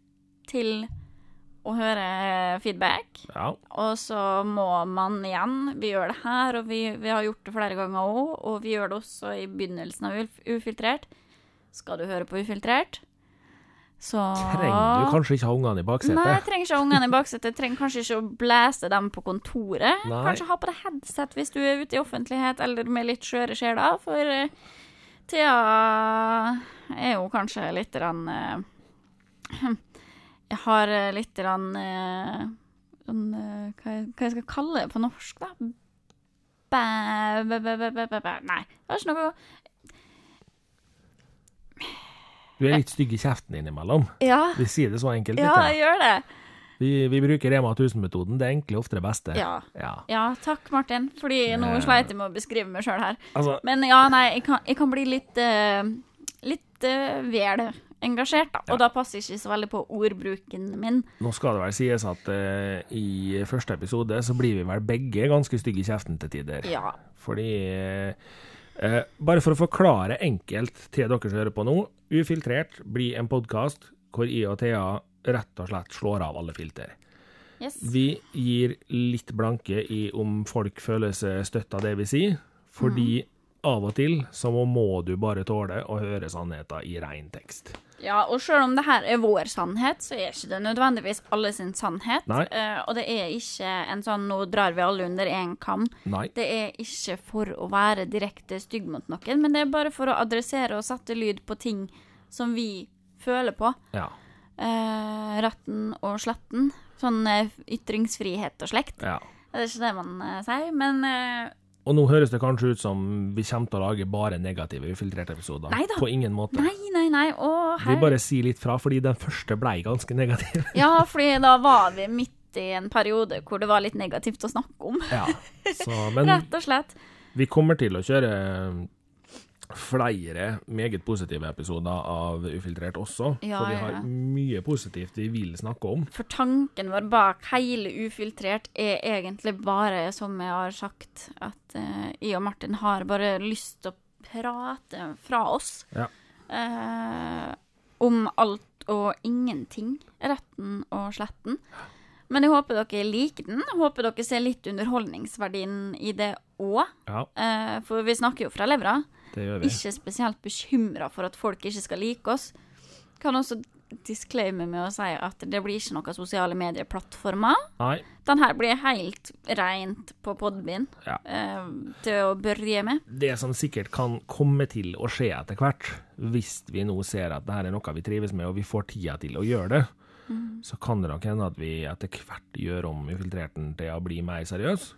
til å høre feedback. ja. Og så må man igjen Vi gjør det her, og vi, vi har gjort det flere ganger òg. Og vi gjør det også i begynnelsen av Ufiltrert. Skal du høre på Ufiltrert, så Trenger du kanskje ikke ha ungene i baksetet? Nei, jeg trenger ikke ha ungene i baksetet. Trenger kanskje ikke å blæse dem på kontoret. Nei. Kanskje ha på deg headset hvis du er ute i offentlighet, eller med litt skjøre sjeler. For eh, Thea er jo kanskje litt grann eh, Jeg har eh, litt grann eh, sånn eh, hva, jeg- hva jeg skal kalle det på norsk, da? Bæ, bæ, bæ, bæ, bæ, bæ, bæ. Nei, det har ikke noe Du er litt stygg i kjeften innimellom. Ja, Vi sier det så enkelt. ja jeg gjør det. Vi, vi bruker Rema 1000-metoden. Det er egentlig ofte det beste. Ja. Ja. Ja, takk, Martin. Fordi nå Ja. sleit jeg med å beskrive meg sjøl her. Altså, Men ja, nei, jeg kan, jeg kan bli litt eh, Litt uh, vel engasjert, da. Og da passer ikke så veldig på ordbruken min. nå skal det vel sies at uh, i første episode så blir vi vel begge ganske stygge i kjeften til tider. Ja. Fordi uh, Bare for å forklare enkelt til dere som hører på nå. Ufiltrert blir en podkast hvor jeg og Thea rett og slett slår av alle filter. Yes. Vi gir litt blanke i om folk føler seg støtt av det vi sier, fordi av og til så må, må du bare tåle å høre sannheten i ren tekst. Ja, og sjøl om det her er vår sannhet, så er ikke det nødvendigvis alle sin sannhet. Eh, og det er ikke en sånn 'nå drar vi alle under én kam'. Nei. Det er ikke for å være direkte stygg mot noen, men det er bare for å adressere og sette lyd på ting som vi føler på. Ja. Uh, retten og sletten. Sånn eh, ytringsfrihet og slekt. ja. Det er ikke det man sier, men Og nå høres det kanskje ut som vi kommer til å lage bare negative ufiltrerte episoder. Neida. På ingen måte. Nei, nei, nei. Å, Vi bare sier litt fra, fordi den første blei ganske negativ. Ja, fordi da var vi midt i en periode hvor det var litt negativt å snakke om. Ja. Så, [laughs] men Rett og slett. vi kommer til å kjøre flere meget positive episoder av Ufiltrert også. Ja, for vi har ja. mye positivt vi vil snakke om. For tanken vår bak hele Ufiltrert er egentlig bare, som jeg har sagt, at uh, jeg og Martin har bare lyst til å prate fra oss Ja. uh, om alt og ingenting. Retten og sletten. Men jeg håper dere liker den. Jeg håper dere ser litt underholdningsverdien i det òg. Ja, Eh, for vi snakker jo fra levra. Ikke spesielt bekymra for at folk ikke skal like oss. Kan også disclaimer med å si at det blir ikke noen sosiale medieplattformer. Nei. Den her blir helt rent på podbind Ja. eh, til å børje med. Det som sikkert kan komme til å skje etter hvert, hvis vi nå ser at dette er noe vi trives med, og vi får tida til å gjøre det, Mm. så kan det nok hende at vi etter hvert gjør om infiltrerten til å bli mer seriøs.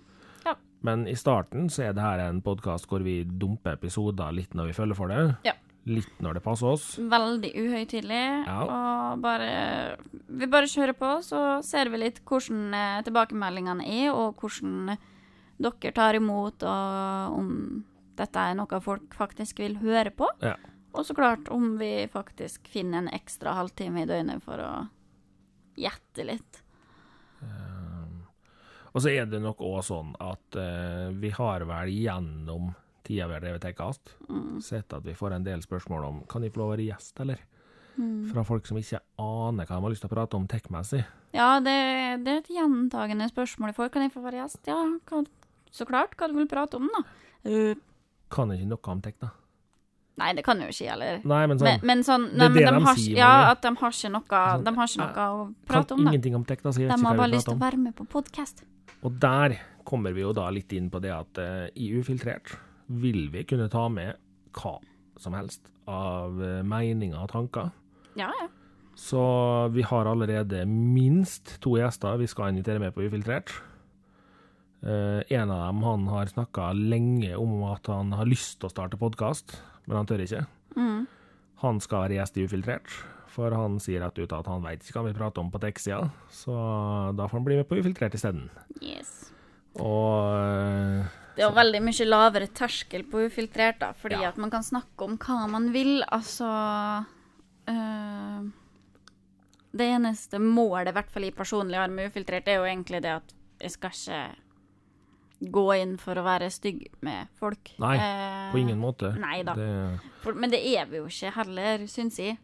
Ja. Men i starten så er det her en podkast hvor vi dumper episoder litt når vi føler for det, Ja. litt når det passer oss. Veldig uhøytidelig. Ja. Og bare Vi bare kjører på, så ser vi litt hvordan eh, tilbakemeldingene er, og hvordan dere tar imot, og om dette er noe folk faktisk vil høre på. Ja. Og så klart om vi faktisk finner en ekstra halvtime i døgnet for å gjette litt. Og så er det nok òg sånn at uh, vi har vel gjennom tida vi har drevet Tekkast, Mm. sett at vi får en del spørsmål om kan de få lov å være gjest, eller? Mm. Fra folk som ikke aner hva de har lyst til å prate om tech-messig. Ja, det, det er et gjentagende spørsmål jeg får. Kan jeg få være gjest? Ja, hva, så klart. Hva du vil prate om, da? Uh, Kan ikke noe om tech, da. Nei, det kan jo ikke, eller Nei, men sånn Men, men sånn Det er det de de har, sier, Ja, at de har ikke noe, Sånn, de har ikke noe å kan prate om, da. ingenting om tech, da, vet De har bare lyst til å være med på podkast. Og der kommer vi jo da litt inn på det at uh, i Ufiltrert vil vi kunne ta med hva som helst av uh, meninger og tanker. Ja, ja. Så vi har allerede minst to gjester vi skal invitere med på Ufiltrert. Uh, en av dem han har snakka lenge om at han har lyst til å starte podkast, men han tør ikke. Mm. Han skal være gjest i Ufiltrert, for han sier rett ut at han veit ikke hva vi prater om på tech-sida, så da får han bli med på Ufiltrert isteden. Yes. Og eh, Det er jo veldig mye lavere terskel på ufiltrert, da, fordi Ja. at man kan snakke om hva man vil. Altså øh, Det eneste målet, i hvert fall i personlig har med ufiltrert, er jo egentlig det at jeg skal ikke gå inn for å være stygg med folk. Nei, Eh, på ingen måte. Nei da. Det, For, men det er vi jo ikke heller, syns jeg.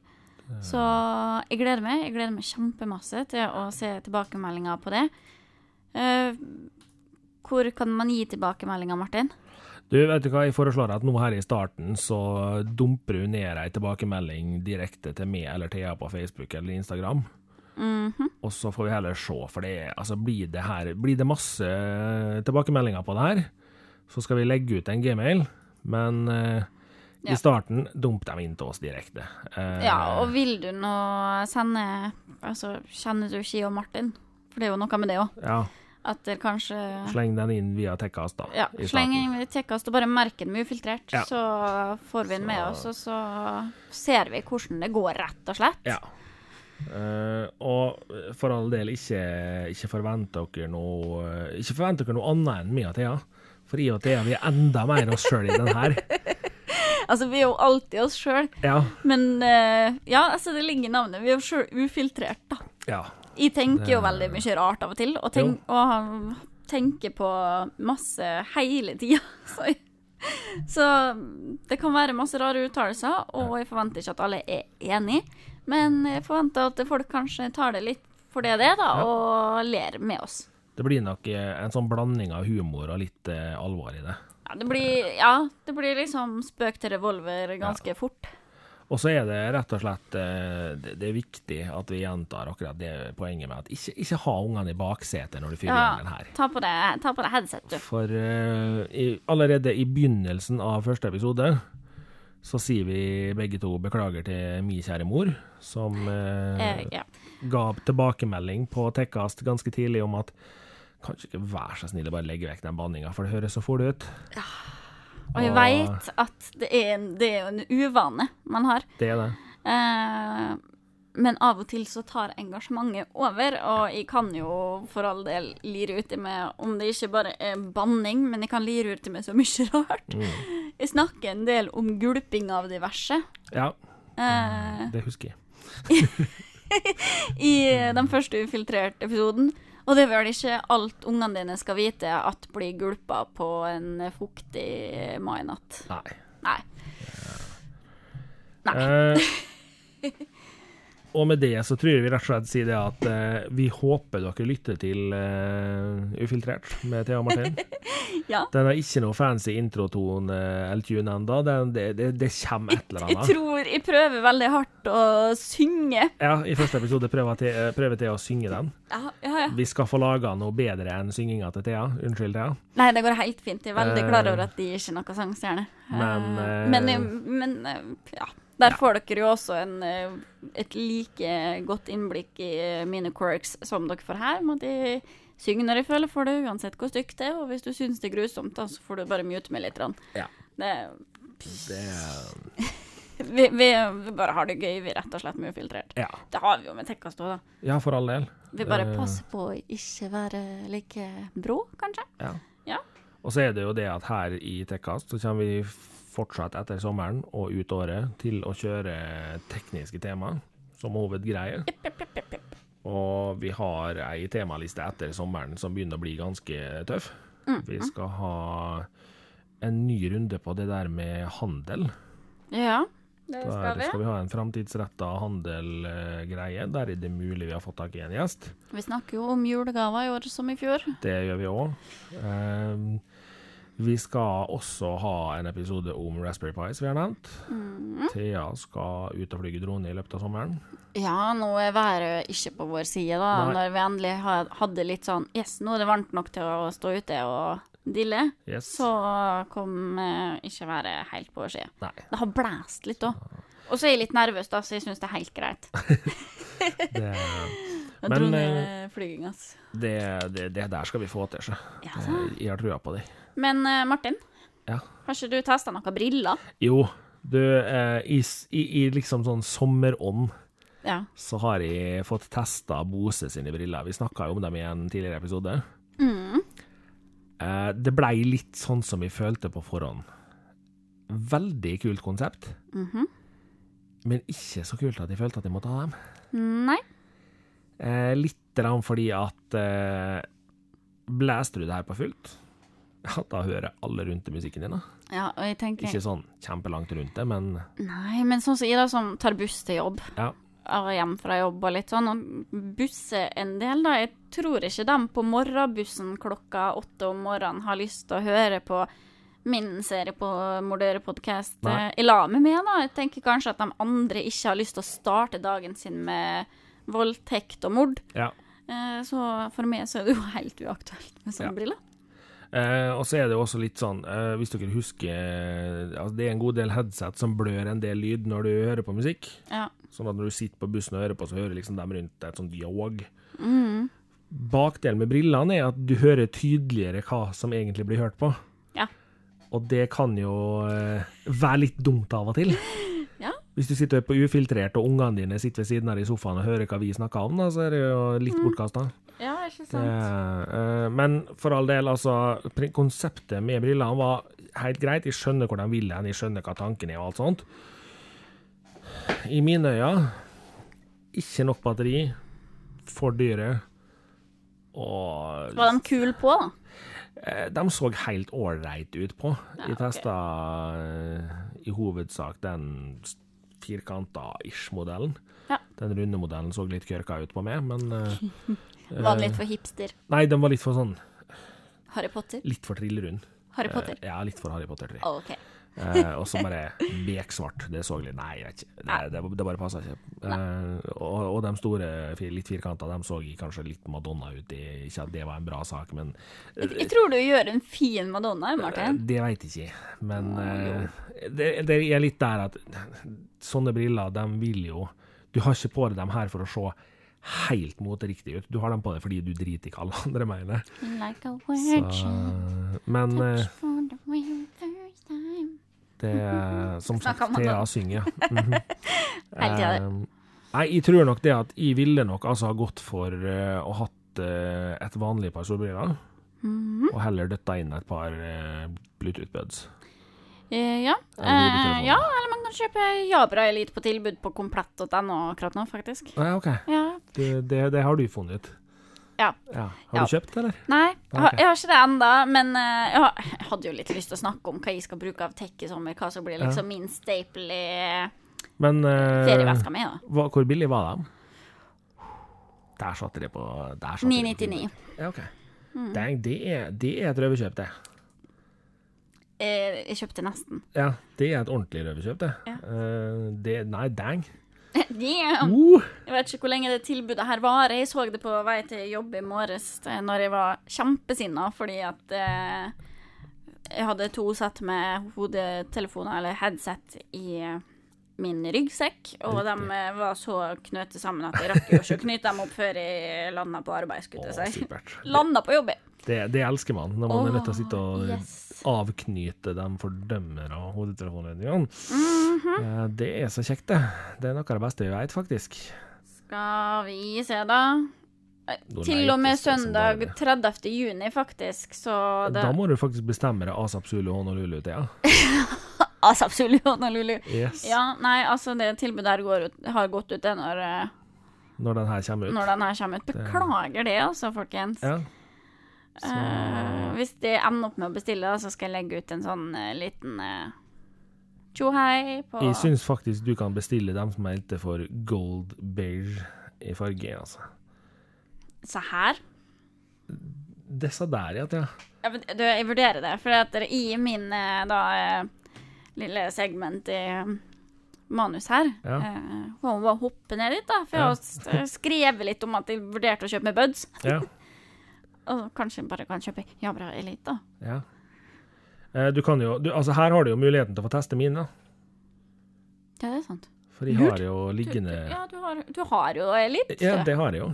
Så jeg gleder meg. Jeg gleder meg kjempemasse til å se tilbakemeldinger på det. Eh, hvor kan man gi tilbakemeldinger, Martin? du, vet du hva, jeg foreslår at nå her i starten så dumper du ned ei tilbakemelding direkte til meg eller Thea på Facebook eller Instagram. Mhm. Og så får vi heller se, for det altså, blir det her Blir det masse tilbakemeldinger på det her, så skal vi legge ut en gmail, men eh, Ja. i starten, dump dem inn til oss direkte. Uh, Ja, og vil du nå sende Altså, kjenner du Ski og Martin? For det er jo noe med det òg. ja, At det kanskje sleng den inn via Tekkast, da. Ja, sleng inn inn tekkast og bare merk den med ufiltrert, Ja. så får vi den med oss, og så ser vi hvordan det går, rett og slett. Ja. Eh, og for all del, ikke, ikke forvent dere noe Ikke forvent dere noe annet enn meg og Thea. For jeg og Thea vi er enda mer oss sjøl i den her. [laughs] Altså, vi er jo alltid oss sjøl, Ja. men uh, ja, altså, det ligger i navnet. Vi er jo sjøl ufiltrert, da. ja. Jeg tenker jo veldig mye rart av og til, og, tenk, og tenker på masse hele tida. [laughs] Så, så det kan være masse rare uttalelser, og jeg forventer ikke at alle er enig. Men jeg forventer at folk kanskje tar det litt for det det er, da, Ja. og ler med oss. Det blir nok eh, en sånn blanding av humor og litt eh, alvor i det. Ja, det blir, ja, det blir liksom spøk til revolver ganske fort. Og så er det rett og slett eh, det, er viktig at vi gjentar akkurat det poenget med at ikke, ikke ha ungene i baksetet når du fyller Ja, den her. ta på deg headset, du. For uh, i, allerede i begynnelsen av første episode så sier vi begge to beklager til mi kjære mor, som eh, Eh, ja. ga tilbakemelding på Tekkast ganske tidlig om at kanskje ikke vær så snill å bare legge vekk den banninga, for det høres så fort ut. Ja. Og jeg veit at det er, det er en uvane man har. Det er det. Eh, men av og til så tar engasjementet over, og jeg kan jo for all del lire uti med om det ikke bare er banning, men jeg kan lire uti med så mye [laughs] rart. Mm. Jeg snakker en del om gulping av diverse. Ja, eh, det husker jeg. [laughs] I den første ufiltrerte episoden. Og det er vel ikke alt ungene dine skal vite at blir gulpa på en fuktig mainatt. Nei. Nei. Nei. Eh, [laughs] og med det så tror jeg vi rett og slett sier det at eh, vi håper dere lytter til eh, Ufiltrert med Thea og Martin. [laughs] Ja. Den har ikke noe fancy introtone eller tune ennå. Det, det, det kommer et eller annet. Jeg tror jeg prøver veldig hardt å synge. Ja, I første episode prøver Thea eh, prøver Thea å synge den. Ja, ja, ja. Vi skal få laga noe bedre enn synginga til Thea. Unnskyld, Thea. Nei, det går helt fint. Jeg er veldig Eh, klar over at de ikke er noen sangstjerne. men, Eh, eh, men, men eh, ja. Der får dere jo også en, eh, et like godt innblikk i eh, mine quirks som dere får her. At jeg synger når de føler for det, uansett hvor stygt det er. Og hvis du syns det er grusomt, da, så får du bare mute meg litt. Ja. Det, Det [laughs] vi, vi, vi bare har det gøy, vi rett og slett med ufiltrert. Ja. Det har vi jo med Tekkast òg, da. ja, for all del. Vi bare Eh, passer på å ikke være like brå, kanskje. Ja. Ja. Og så er det jo det at her i Tekkast så kommer vi fortsatt etter sommeren og ut året til å kjøre tekniske tema som hovedgreie. Og vi har ei temaliste etter sommeren som begynner å bli ganske tøff. Vi skal ha en ny runde på det der med handel. Ja, det Der skal vi. skal vi ha en framtidsretta handelgreie. Der er det mulig vi har fått tak i en gjest. Vi snakker jo om julegaver i år som i fjor. Det gjør vi òg. Vi skal også ha en episode om Raspberry Pi, som vi har nevnt. Mm. Thea skal ut og flyge drone i løpet av sommeren. Ja, nå er været ikke på vår side, da. Nei. Når vi endelig hadde litt sånn Yes, nå er det varmt nok til å stå ute og dille. Yes. Så kom eh, ikke været helt på vår side. Nei. Det har blæst litt òg. Og så er jeg litt nervøs, da, så jeg syns det er helt greit. [laughs] Det, [laughs] Men, eh, ned altså. det, det, det der skal vi få til, så. Ja. Jeg har trua på det. Men eh, Martin, Ja. har ikke du testa noen briller? Jo, du, eh, i, i, i liksom sånn sommerånd Ja. så har jeg fått testa Bose sine briller. Vi snakka jo om dem i en tidligere episode. Mm. Eh, det blei litt sånn som vi følte på forhånd. Veldig kult konsept, Mhm. men ikke så kult at jeg følte at jeg måtte ha dem. Nei. Eh, litt fordi at eh, Blæste du det her på fullt, ja, da hører alle rundt det musikken din. da. Ja, og jeg tenker Ikke sånn kjempelangt rundt det, men Nei, men sånn som Ida som tar buss til jobb, ja. og hjem fra jobb og litt sånn, og busser en del, da. Jeg tror ikke dem på morgenbussen klokka åtte om morgenen har lyst til å høre på min serie på Mordøre podkast Nei. i lag med meg, da. Jeg tenker kanskje at de andre ikke har lyst til å starte dagen sin med voldtekt og mord. ja. Eh, Så for meg så er det jo helt uaktuelt med sånne Ja. briller. Eh, og så er det jo også litt sånn, eh, hvis dere husker eh, altså Det er en god del headset som blør en del lyd når du hører på musikk. Ja. Sånn at når du sitter på bussen og hører på, så hører liksom dem rundt et sånt dialog. Mm. Bakdelen med brillene er at du hører tydeligere hva som egentlig blir hørt på. Ja. Og det kan jo eh, være litt dumt av og til. [laughs] Ja. Hvis du sitter på ufiltrert og ungene dine sitter ved siden av deg i sofaen og hører hva vi snakker om, da, så er det jo litt Mm. bortkasta. Ja, ikke Det, sant? eh, men for all del, altså Konseptet med brillene var helt greit. Jeg skjønner hvor de vil hen, jeg skjønner hva tanken er og alt sånt. I mine øyne ikke nok batteri, for dyre, og Var de kule på, da? eh, de så helt ålreit ut på. Ja, Jeg testa okay. i hovedsak den firkanta-ish-modellen. Ja. Den runde modellen så litt kørka ut på meg, men eh, [laughs] Var den litt for hipster? Nei, den var litt for sånn Harry Potter? Litt for trillerund. Harry Potter? Eh, ja, litt for Harry Potter, tror jeg. Å, OK. Eh, og så bare beksvart. Det så litt Nei, jeg vet ikke. Det, det, det bare passa ikke. Eh, og, og de store, litt firkanta, de så kanskje litt Madonna ut i Ikke at det var en bra sak, men Jeg, jeg tror du gjør en fin Madonna, eh, Martin. det veit jeg ikke. Men eh, det, det er litt der at sånne briller, de vil jo Du har ikke på deg dem her for å se helt mot riktig ut. Du har dem på deg fordi du driter i hva alle andre mener. Like a Så, men eh, first time. Det er [laughs] som sagt Thea synger. [laughs] Mhm. Eh, Nei, jeg tror nok det at jeg ville nok altså ha gått for uh, å hatt uh, et vanlig par solbriller, Mhm. og heller døtta inn et par uh, Bluetooth-buds. Eh, ja. Eller. Eh, ja, eller man kan kjøpe Jabra Elite på tilbud på komplett.no akkurat nå, faktisk. Ja, OK. Ja. Det, det, det har du funnet ut. Ja. Har Ja. du kjøpt, eller? Nei, jeg har, jeg har ikke det enda, men eh, jeg, har, jeg hadde jo litt lyst til å snakke om hva jeg skal bruke av tech i sommer, hva som blir liksom min staple i Men eh, ferieveska mi, hvor billig var de der satte de på 999. Ja, OK. Mm. Dang, det er, det er et røverkjøp, det. Eh, jeg kjøpte nesten. Ja, det er et ordentlig røverkjøp, det. Ja. Eh, det. Nei, dang. [laughs] Damn! Uh, Jeg vet ikke hvor lenge det tilbudet her varer. Jeg så det på vei til jobb i morges eh, når jeg var kjempesinna fordi at eh, jeg hadde to sett med hodetelefoner, eller headset, i min ryggsekk. Og de Riktig. var så knøte sammen at jeg rakk jo ikke å knyte dem opp før jeg landa på arbeid, skulle jeg si. Landa på jobb. Det, det elsker man, når man er nødt til å sitte og yes. Avknyte de fordømmer av hodetelefonledningene. Mm -hmm. Det er så kjekt, det. Det er noe av det beste vi vet, faktisk. Skal vi se, da. Eh, Nå Til og med søndag 30. juni, faktisk, så det Da må du faktisk bestemme deg Asap sulu Honolulu til, ja. [laughs] Asap sulu honolulu. Yes. Ja, nei, altså det tilbudet her går ut, har gått ut det når eh, når den her kommer ut. når den her kommer ut. Beklager det, altså, folkens. Ja. Eh, hvis de ender opp med å bestille, så skal jeg legge ut en sånn uh, liten uh, tjohei på jeg syns faktisk du kan bestille dem som er ute for gold beige i farge, altså. Se her. Disse der, ja. ja. Ja, men du, jeg vurderer det, for i min da lille segment i manus her Ja. eh, Må bare hoppe ned dit, da. For jeg har skrevet litt om at jeg vurderte å kjøpe meg buds. ja. [laughs] Og kanskje bare kan kjøpe Jabra Elite, da. ja. Eh, Du kan jo du, Altså, her har du jo muligheten til å få teste mine, da. Ja, det er sant. For jeg har jo Du, du, liggende ja, du har, du har jo Elite. Ja, det har jeg jo.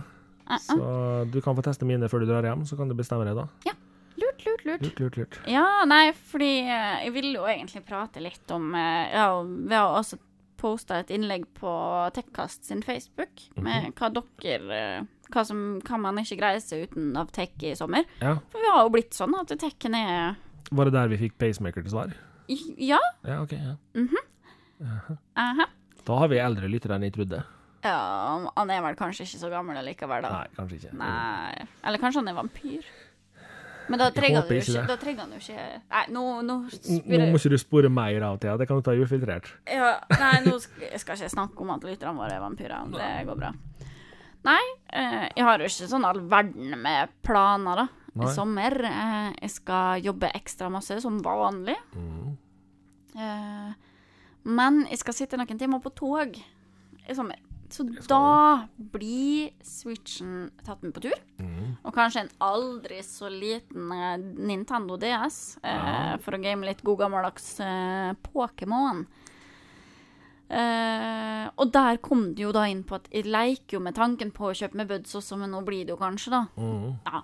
Uh -uh. Så du kan få teste mine før du drar hjem, så kan du bestemme deg da. Ja. Lurt, lurt, lurt. Lurt, lurt, lurt. Ja, nei, fordi eh, jeg ville jo egentlig prate litt om eh, Ja, ved vi har også posta et innlegg på Tekkast sin Facebook med hva dere eh, hva, som, hva man ikke greier seg uten av tech i sommer. Ja. For vi har jo blitt sånn at techen er Var det der vi fikk pacemaker til svar? Ja. Ja, OK. ja. aha. Da har vi eldre lyttere enn jeg trodde. Ja, han er vel kanskje ikke så gammel likevel, da. Nei, kanskje ikke. Nei. Eller kanskje han er vampyr. Men da trenger han jo ikke. Da trenger han jo ikke Nei, nå, nå Nå må ikke du spore mer av Thea. det kan du ta ufiltrert. ja, Nei, nå skal jeg ikke snakke om at lytterne våre er vampyrer. Det går bra. Nei, eh, jeg har jo ikke sånn all verden med planer, da. Nei. I sommer. Eh, jeg skal jobbe ekstra masse, som vanlig. Mm. Eh, men jeg skal sitte noen timer på tog i sommer. Så da blir switchen tatt med på tur. Mm. Og kanskje en aldri så liten eh, Nintendo DS eh, for å game litt god gammeldags eh, Pokémon. Eh, og der kom det jo da inn på at jeg leker jo med tanken på å kjøpe med buds også, men nå blir det jo kanskje, da. Mm. Ja.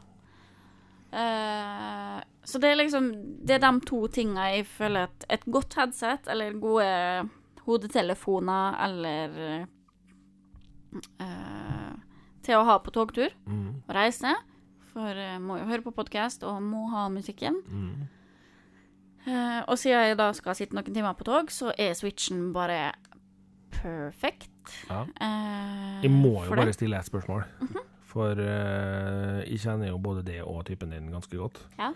Eh, så det er liksom Det er de to tinga jeg føler at et godt headset, eller gode hodetelefoner, eller eh, Til å ha på togtur Mm. og reise. For jeg må jo høre på podkast og må ha musikken. Mm. Eh, og siden jeg da skal sitte noen timer på tog, så er switchen bare perfekt. Ja. Eh, Jeg må jo bare det. stille et spørsmål. For eh, jeg kjenner jo både det og typen din ganske godt. Ja.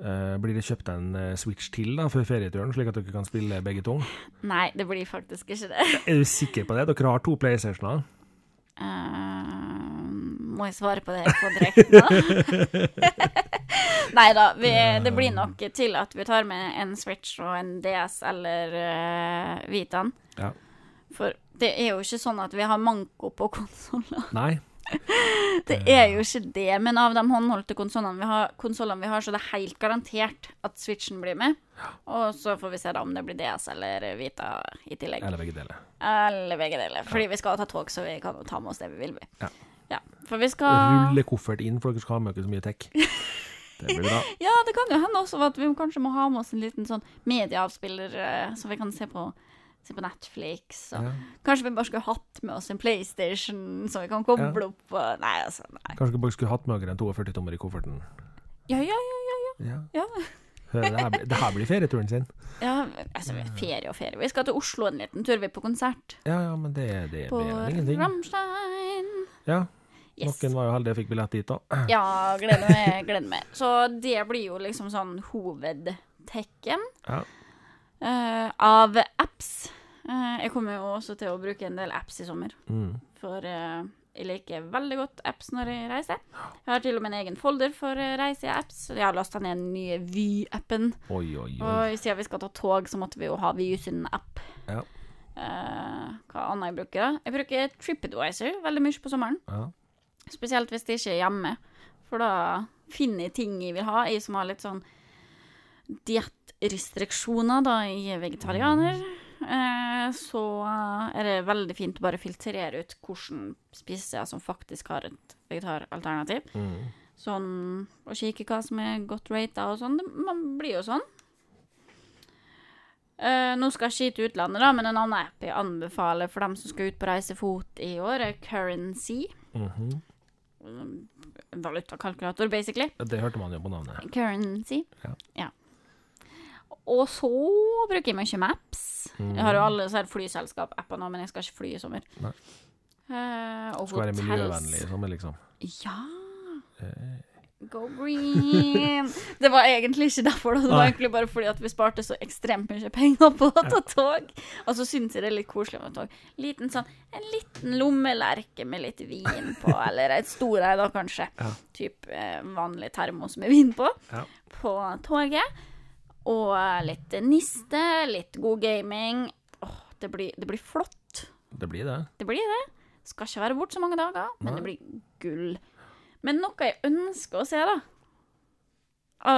Uh, blir det kjøpt en uh, Switch til da for ferieturen, slik at dere kan spille begge to? Nei, det blir faktisk ikke det. Er du sikker på det? Dere har to PlayStationer? Eh, må jeg svare på det på direkten, da? [laughs] Nei da, vi, det blir nok til at vi tar med en Switch og en DS eller uh, Vitaen. Ja. For det er jo ikke sånn at vi har manko på konsoller. Nei? [laughs] Det er jo ikke det, men av de håndholdte konsollene vi har, vi har, så er helt garantert at Switchen blir med. Og så får vi se da om det blir DS eller Vita i tillegg. Eller begge deler. Eller begge deler. Fordi vi skal ta tog, så vi kan ta med oss det vi vil. vi. Ja. Ja, for vi skal Rulle koffert inn, for dere skal ha med dere så mye tech. [laughs] Det blir bra. Ja, det kan jo hende også at vi kanskje må ha med oss en liten sånn medieavspiller, eh, så vi kan se på, se på Netflix. Ja. Kanskje vi bare skulle hatt med oss en PlayStation, så vi kan koble Ja. opp og Nei, altså. Nei. Kanskje vi bare skulle hatt med dere en 42-tommer i kofferten. Ja, ja, ja, ja. ja. Ja. Det, her, det her blir ferieturen sin. ja altså, ferie og ferie. Vi skal til Oslo en liten tur, vi er på konsert. Ja, ja, men det, det er På enn På Rammstein. Ja, Yes. Noen var jo heldige og fikk billett dit, da. Ja, gleder meg, gleder meg. Så det blir jo liksom sånn hovedtekken Ja. uh, av apps. Uh, jeg kommer jo også til å bruke en del apps i sommer, Mm. for eh, jeg liker veldig godt apps når jeg reiser. Jeg har til og med en egen folder for uh, reiseapps. Jeg har lasta ned den nye Vy-appen. Og siden vi skal ta tog, så måtte vi jo ha Vy sin app. Ja. Uh, hva annet jeg bruker? da? Jeg bruker TripAdvisor veldig mye på sommeren. Ja. Spesielt hvis det ikke er hjemme. For da finner jeg ting jeg vil ha. Jeg som har litt sånn diettrestriksjoner, da jeg er vegetarianer. Eh, så er det veldig fint å bare filtrere ut hvordan spiser jeg som faktisk har et vegetaralternativ. Mm. Sånn å kikke hva som er godt rata og sånn. Man blir jo sånn. Uh, nå skal jeg skite utlandet, da, men en annen app jeg anbefaler for dem som skal ut på reisefot i år, er Currency. Mm -hmm. valutakalkulator, basically. Det hørte man jo på navnet. Currency. Ja. Og så bruker jeg mye Maps. Jeg har jo alle disse flyselskap-appene, men jeg skal ikke fly i sommer. Nei. Eh, og Skal være miljøvennlig, i sommer, liksom Ja. Eh. Go green. Det var egentlig ikke derfor, da. det var egentlig bare fordi at vi sparte så ekstremt mye penger på å ta tog. Og så syns jeg det er litt koselig med tog. Liten sånn, En liten lommelerke med litt vin på, [laughs] eller et stor ei, da, kanskje. Ja. Typ eh, vanlig termos med vin på. Ja. På toget. Og litt niste, litt god gaming. Åh, det blir, det blir flott. Det blir det. Det blir det. Skal ikke være bort så mange dager, men Nei. det blir gull. Men noe jeg ønsker å se, da,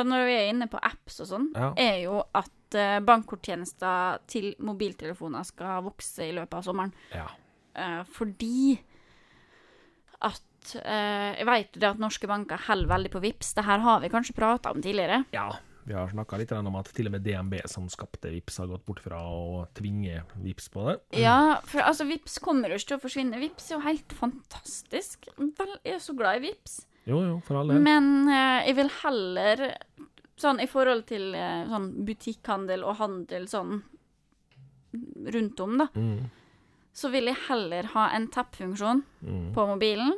når vi er inne på apps og sånn, Ja. er jo at eh, bankkorttjenester til mobiltelefoner skal vokse i løpet av sommeren. Ja. Eh, fordi at eh, Jeg vet jo det at norske banker holder veldig på VIPs. Det her har vi kanskje prata om tidligere. ja. Vi har snakka litt om at til og med DNB, som skapte Vips, har gått bort fra å tvinge Vips på det. Ja, for altså, VIPs kommer jo ikke til å forsvinne. VIPs er jo helt fantastisk. Vel, jeg er så glad i VIPs. Jo, jo, for all del. Men eh, jeg vil heller Sånn i forhold til eh, sånn butikkhandel og handel sånn rundt om, da, Mm, så vil jeg heller ha en tap-funksjon mm. på mobilen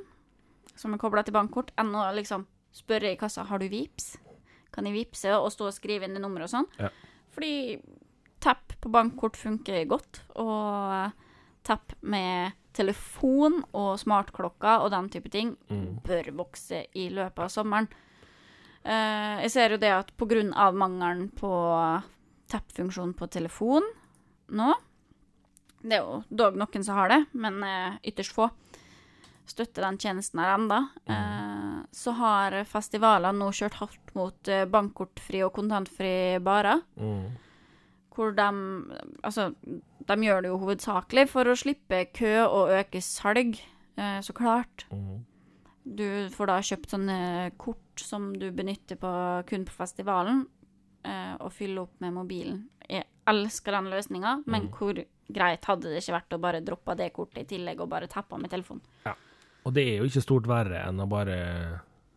som er kobla til bankkort, enn å liksom spørre i kassa har du Vipps. Kan jeg vippse og stå og skrive inn i nummeret og sånn? Ja. Fordi tap på bankkort funker godt, og tap med telefon og smartklokker og den type ting Mm. bør vokse i løpet av sommeren. Uh, jeg ser jo det at av mangelen på tap-funksjon på telefon nå Det er jo dog noen som har det, men uh, ytterst få støtter den tjenesten her enda. Eh, så har festivalene nå kjørt hardt mot eh, bankkortfri og kontantfri barer. Mm. Hvor de Altså, de gjør det jo hovedsakelig for å slippe kø og øke salg, eh, så klart. Mm. Du får da kjøpt sånne kort som du benytter på, kun på festivalen, eh, og fyller opp med mobilen. Jeg elsker den løsninga, men Mm. hvor greit hadde det ikke vært å bare droppe det kortet i tillegg og bare tappe med telefonen? Og det er jo ikke stort verre enn å bare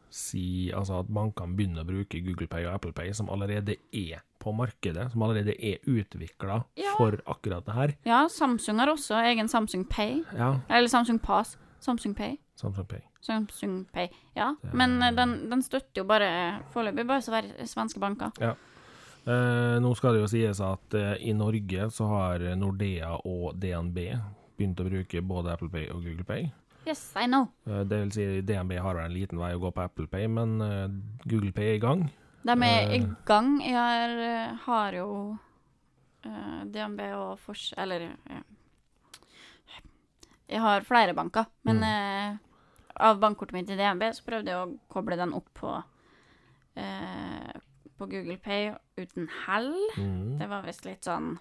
si altså at bankene begynner å bruke Google Pay og Apple Pay, som allerede er på markedet, som allerede er utvikla Ja. for akkurat det her. Ja, Samsung har også egen Samsung Pay, Ja, eller Samsung Pass. Samsung Pay. Samsung Pay. Samsung Pay, ja. Det Men eh, den, den støtter jo bare foreløpig bare svenske banker. Eh, nå skal det jo sies at eh, i Norge så har Nordea og DNB begynt å bruke både Apple Pay og Google Pay. Yes, I know. Eh, det vil si DNB har en liten vei å gå på Apple Pay, men eh, Google Pay er i gang. De er i Eh. gang. Jeg har, jo DNB og Fors... Eller eh, Jeg har flere banker, men eh, av bankkortet mitt i DNB så prøvde jeg å koble den opp på på Google Pay uten hell. Mm. Det var visst litt sånn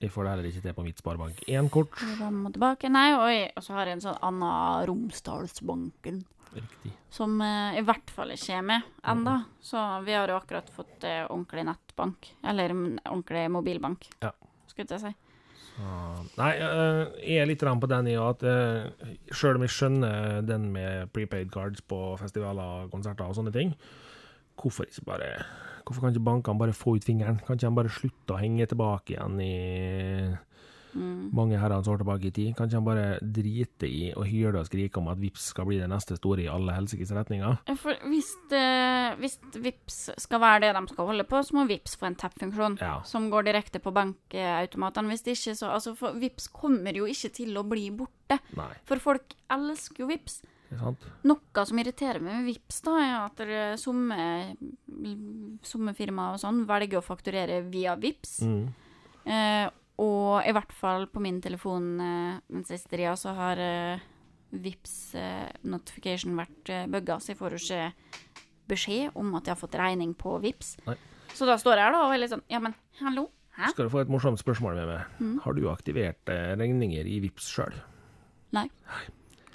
Jeg får det heller ikke til på mitt Sparebank 1-kort. fram og tilbake. Nei, og, og så har jeg en sånn Anna Romsdalsbanken. Riktig. Som eh, i hvert fall ikke er med ennå. Så vi har jo akkurat fått eh, ordentlig nettbank. Eller mm, ordentlig mobilbank, Ja. skulle jeg si. Så, nei, eh, jeg er litt på den i at uh, sjøl om jeg skjønner den med prepaid cards på festivaler, konserter og sånne ting, hvorfor ikke bare Hvorfor kan ikke bankene bare få ut fingeren? Kan ikke de bare slutte å henge tilbake igjen i Mm. mange herrens år tilbake i tid? Kan ikke de bare drite i å hyle og skrike om at Vips skal bli det neste store i alle helsikes retninger? For hvis, det, hvis Vips skal være det de skal holde på, så må Vips få en tap-funksjon Ja. som går direkte på bankautomatene. Hvis det ikke, så Altså, for Vips kommer jo ikke til å bli borte. Nei, For folk elsker jo Vips. Noe som irriterer meg med Vips da, er at somme, firmaer og sånn velger å fakturere via Vips. Mm. Eh, og i hvert fall på min telefon eh, den siste tida så har eh, Vips eh, notification vært eh, bugga, så jeg får ikke beskjed om at jeg har fått regning på Vips. Nei. Så da står jeg her da og er litt sånn Ja, men hallo? Hæ? Skal du få et morsomt spørsmål med meg? Mm. Har du aktivert eh, regninger i Vips sjøl?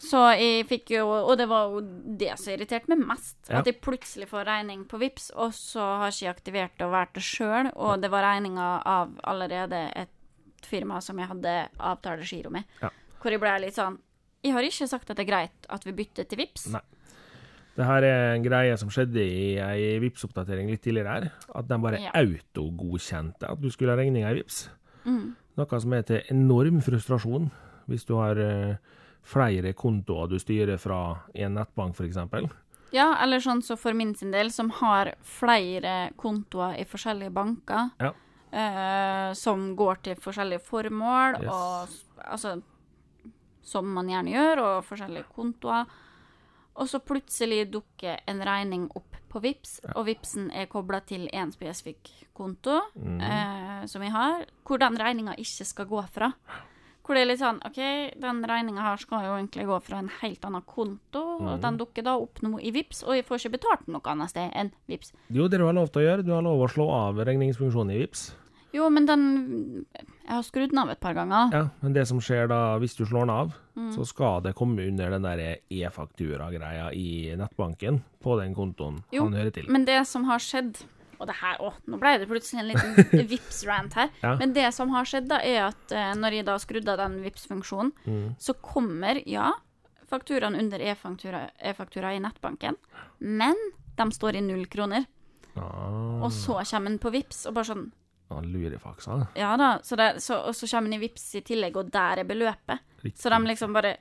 Så jeg fikk jo Og det var jo det som irriterte meg mest. Ja. At jeg plutselig får regning på Vips, og så har ikke jeg aktivert det og vært det sjøl. Og det var regninga av allerede et firma som jeg hadde avtalegiro med. Ja. Hvor jeg ble litt sånn Jeg har ikke sagt at det er greit at vi bytter til Vips. Nei. Det her er en greie som skjedde i ei Vipps-oppdatering litt tidligere her. At de bare Ja. autogodkjente at du skulle ha regninga i Vips. Mm. Noe som er til enorm frustrasjon hvis du har uh, flere kontoer du styrer fra en nettbank, f.eks. Ja, eller sånn så for min sin del, som har flere kontoer i forskjellige banker, Ja. eh, som går til forskjellige formål, Yes. og altså Som man gjerne gjør, og forskjellige kontoer. Og så plutselig dukker en regning opp på VIPS, og VIPSen er kobla til én spesifikk konto mm. eh, som vi har, hvor den regninga ikke skal gå fra. Hvor det er litt sånn OK, den regninga her skal jo egentlig gå fra en helt annen konto, mm. og den dukker da opp nå i VIPS, og jeg får ikke betalt noe annet sted enn VIPS. Jo, det du har lov til å gjøre, du har lov å slå av regningsfunksjonen i VIPS. Jo, men den Jeg har skrudd den av et par ganger. Ja, men det som skjer da, hvis du slår den av, Mm. så skal det komme under den der e-faktura-greia i nettbanken på den kontoen Jo, han hører til. Jo, Men det som har skjedd Og det her, òg. nå ble det plutselig en liten [laughs] Vips-rant her. Ja. Men det som har skjedd, da, er at eh, når jeg da skrudde av den Vips-funksjonen, Mm. så kommer, ja, fakturaen under e-faktura e-faktura i nettbanken, men de står i null kroner. Ah, Og så kommer den på Vips og bare sånn ah, lurefaksa. Ja da, så det, så, og så kommer den i Vips i tillegg, og der er beløpet. Riktig. Så de liksom bare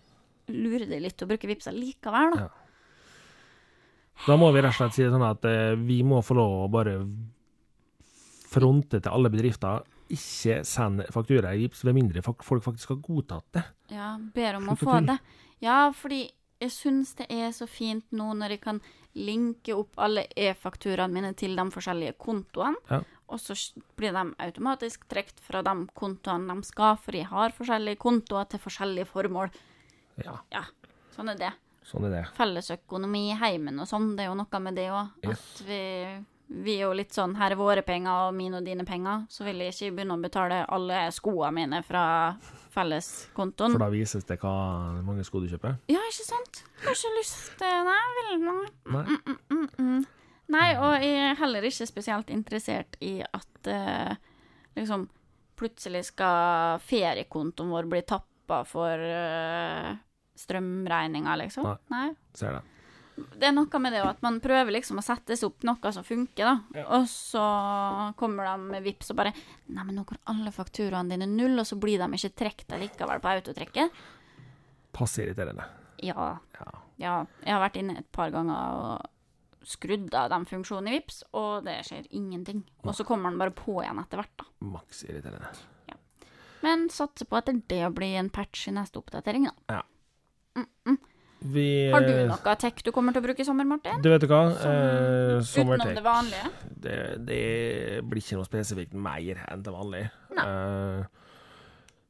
lurer deg litt og å bruke Vipps likevel, da. Ja. Da må vi rett og slett si det sånn at eh, vi må få lov å bare fronte til alle bedrifter. Ikke send faktura i VIPS, med mindre folk faktisk har godtatt det. Ja, ber om å få det. Ja, fordi jeg syns det er så fint nå når jeg kan linke opp alle e-fakturaene mine til de forskjellige kontoene, Ja. og så blir de automatisk trukket fra de kontoene de skal, for jeg har forskjellige kontoer til forskjellige formål. Ja, Ja, sånn er det. Sånn er det. Fellesøkonomi i heimen og sånn, det er jo noe med det òg. Yes. At vi, vi er jo litt sånn her er våre penger og mine og dine penger, så vil jeg ikke begynne å betale alle skoene mine fra felleskontoen. For da vises det hva mange sko du kjøper. Ja, ikke sant? Har ikke lyst til Nei, vil nei. Nei. Mm, mm, mm. Nei, og jeg er heller ikke spesielt interessert i at eh, liksom plutselig skal feriekontoen vår bli tappa for uh, strømregninga, liksom. Nei. Nei. Ser det. Det er noe med det at man prøver liksom å sette seg opp noe som funker, da. Ja. Og så kommer de med vips og bare Nei, men nå går alle fakturaene dine null, og så blir de ikke trukket likevel på autotrekket. Passe irriterende. Ja. Ja. Ja, jeg har vært inne et par ganger og skrudd av den funksjonen i Vips, og det skjer ingenting. Og så kommer den bare på igjen etter hvert, da. Maks irriterende. Ja. Men satser på at det er det å bli en patch i neste oppdatering, da. Vi Har du noe tech du kommer til å bruke i sommer, Martin? Du vet du hva? Som- Eh, Utenom det vanlige? Det, det blir ikke noe spesifikt mer enn det vanlige. Eh,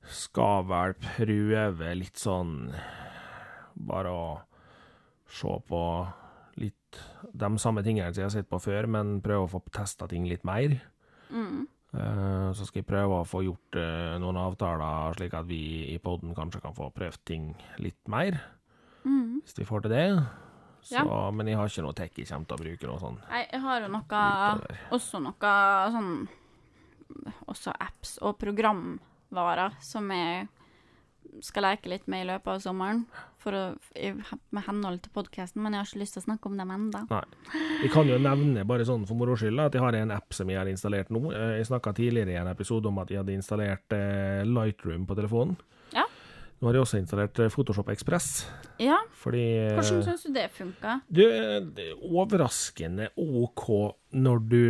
skal vel prøve litt sånn Bare å se på litt de samme tingene som jeg har sett på før, men prøve å få testa ting litt mer. Mm. Eh, så skal jeg prøve å få gjort eh, noen avtaler, slik at vi i poden kanskje kan få prøvd ting litt mer. Mm. Hvis vi får til det. Så, Ja. Men jeg har ikke noe tech jeg kommer til å bruke noe sånn. Nei, jeg har jo noe. Også noe sånn Også apps og programvarer som jeg skal leke litt med i løpet av sommeren. For å, i- med henhold til podkasten, men jeg har ikke lyst til å snakke om dem ennå. Jeg kan jo nevne bare sånn for moro skyld at jeg har en app som jeg har installert nå. Eh, Jeg snakka tidligere i en episode om at jeg hadde installert eh, Lightroom på telefonen. Ja. Nå har jeg også installert eh, Photoshop Express, Ja, fordi hvordan syns du det funka? du, det er overraskende OK når du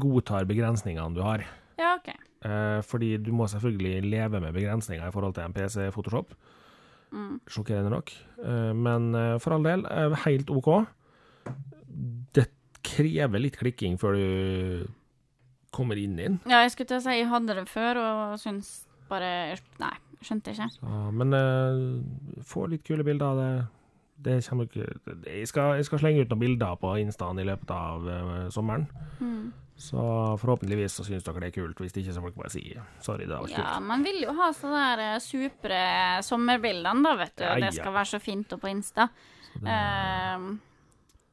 godtar begrensningene du har. Ja, OK. Eh, fordi du må selvfølgelig leve med begrensninger i forhold til en PC Photoshop. Mm. Sjokkerende nok. Eh, men eh, for all del, helt OK. Det krever litt klikking før du kommer inn inn. Ja, jeg skulle til å si jeg hadde det før og syns bare Nei, skjønte ikke. Ja, men uh, få litt kule bilder av det. Det kommer ikke jeg skal, jeg skal slenge ut noen bilder på Instaen i løpet av uh, sommeren. Mm. Så forhåpentligvis så syns dere det er kult. Hvis det ikke så dere bare si sorry, det var kult. Ja, man vil jo ha sånne der eh, supre sommerbildene, da, vet du. Ja, Det skal være så fint og på Insta. Så det, uh,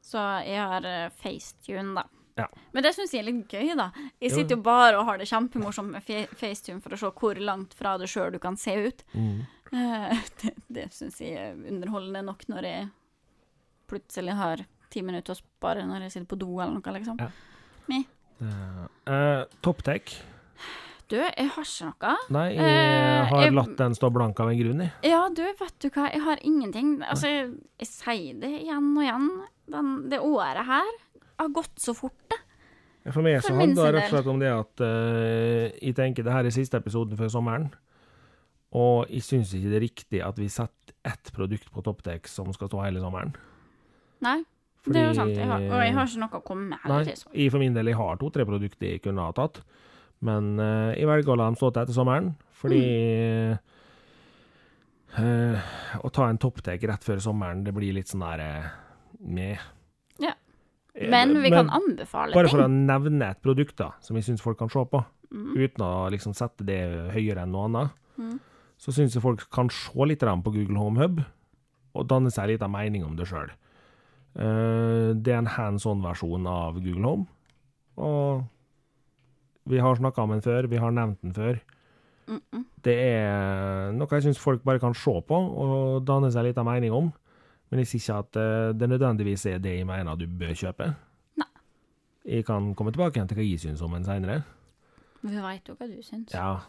så jeg har eh, FaceTune, da. Ja. Men det syns jeg er litt gøy, da. Jeg sitter jo bare og har det kjempemorsomt med FaceTune for å se hvor langt fra det sjøl du kan se ut. mm. Uh, [laughs] det det syns jeg er underholdende nok når jeg plutselig har ti minutter å spare når jeg sitter på do eller noe, liksom. Ja. Eh, Topptek. Du, jeg har ikke noe. Nei, jeg har har jeg- latt den stå blank av en grunn, jeg. Ja, du, vet du hva, jeg har ingenting. Altså, jeg, jeg sier det igjen og igjen. Den, det året her har gått så fort, det. For meg så handler det rett og slett om det at uh, jeg tenker det her er siste episoden før sommeren. Og jeg syns ikke det er riktig at vi setter ett produkt på Topptek som skal stå hele sommeren. Nei, det er jo sant. Jeg har, og jeg har ikke noe å komme med Nei, heller. liksom. jeg for min del jeg har to-tre produkter jeg kunne ha tatt. Men uh, jeg velger å la dem stå til etter sommeren, fordi eh, Å ta en topptek rett før sommeren, det blir litt sånn der med. meh. Ja. Eh, Men vi kan anbefale Bare for å nevne et produkt da, som jeg syns folk kan se på, Mm. uten å liksom sette det høyere enn noe annet, Mm. så syns jeg folk kan se litt grann på Google Home Hub og danne seg litt av mening om det sjøl. Det er en hands on-versjon av Google Home, og vi har snakka om den før, vi har nevnt den før. Mm -mm. Det er noe jeg syns folk bare kan se på og danne seg litt av mening om. Men jeg sier ikke at eh, det nødvendigvis er det jeg mener du bør kjøpe. Nei. Jeg kan komme tilbake igjen til hva jeg syns om den seinere. Vi veit jo hva du syns. Ja.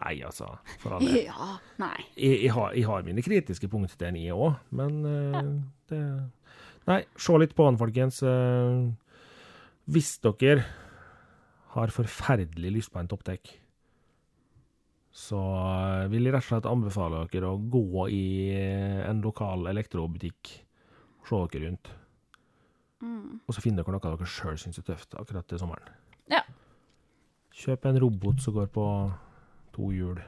Nei, altså. For [laughs] all del. Ja, Nei. Jeg, jeg, har, jeg har mine kritiske punkter til den, jeg òg, men ja. det Nei, se litt på han, folkens. Eh, hvis dere har forferdelig lyst på en topptek, så eh, vil jeg rett og slett anbefale dere å gå i eh, en lokal elektrobutikk og se dere rundt. Mm. Og så finner dere noe dere sjøl syns er tøft akkurat til sommeren. Ja. Kjøp en robot som går på to hjul.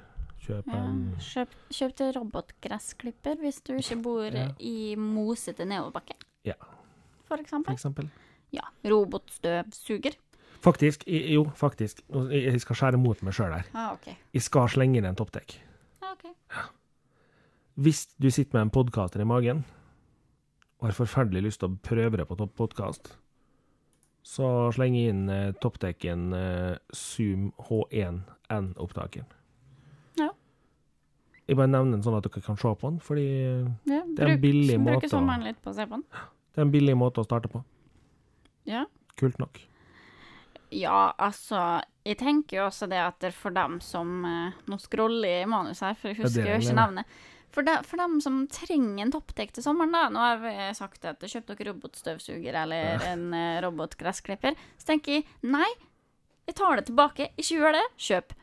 Kjøp Ja. en Kjøp, kjøp til robotgressklipper hvis du ikke bor Ja. i mosete nedoverbakke. Ja. For for eksempel. eksempel. Ja. Robotstøvsuger. Faktisk. Jo, faktisk. Jeg skal skjære mot meg sjøl her. Ah, okay. Jeg skal slenge inn en topptek. Ah, Ja. Hvis du sitter med en podkaster i magen og har forferdelig lyst til å prøve det på podkast, så sleng inn eh, topptekken eh, Zoom H1N-opptakeren. Ja. Jeg bare nevner den sånn at dere kan se på den, fordi Ja, Det er en billig måte Bruke å- sommeren litt på å se på den. Det er en billig måte å starte på. Ja. Kult nok. Ja, altså Jeg tenker jo også det at det for dem som eh, Nå scroller jeg i manus her, for jeg husker jo ikke navnet. For, de, for dem som trenger en topptek til sommeren, da. Nå har vi sagt at kjøp dere robotstøvsuger eller en uh, robotgressklipper. Så tenker jeg nei, jeg tar det tilbake. Ikke gjør det. Kjøp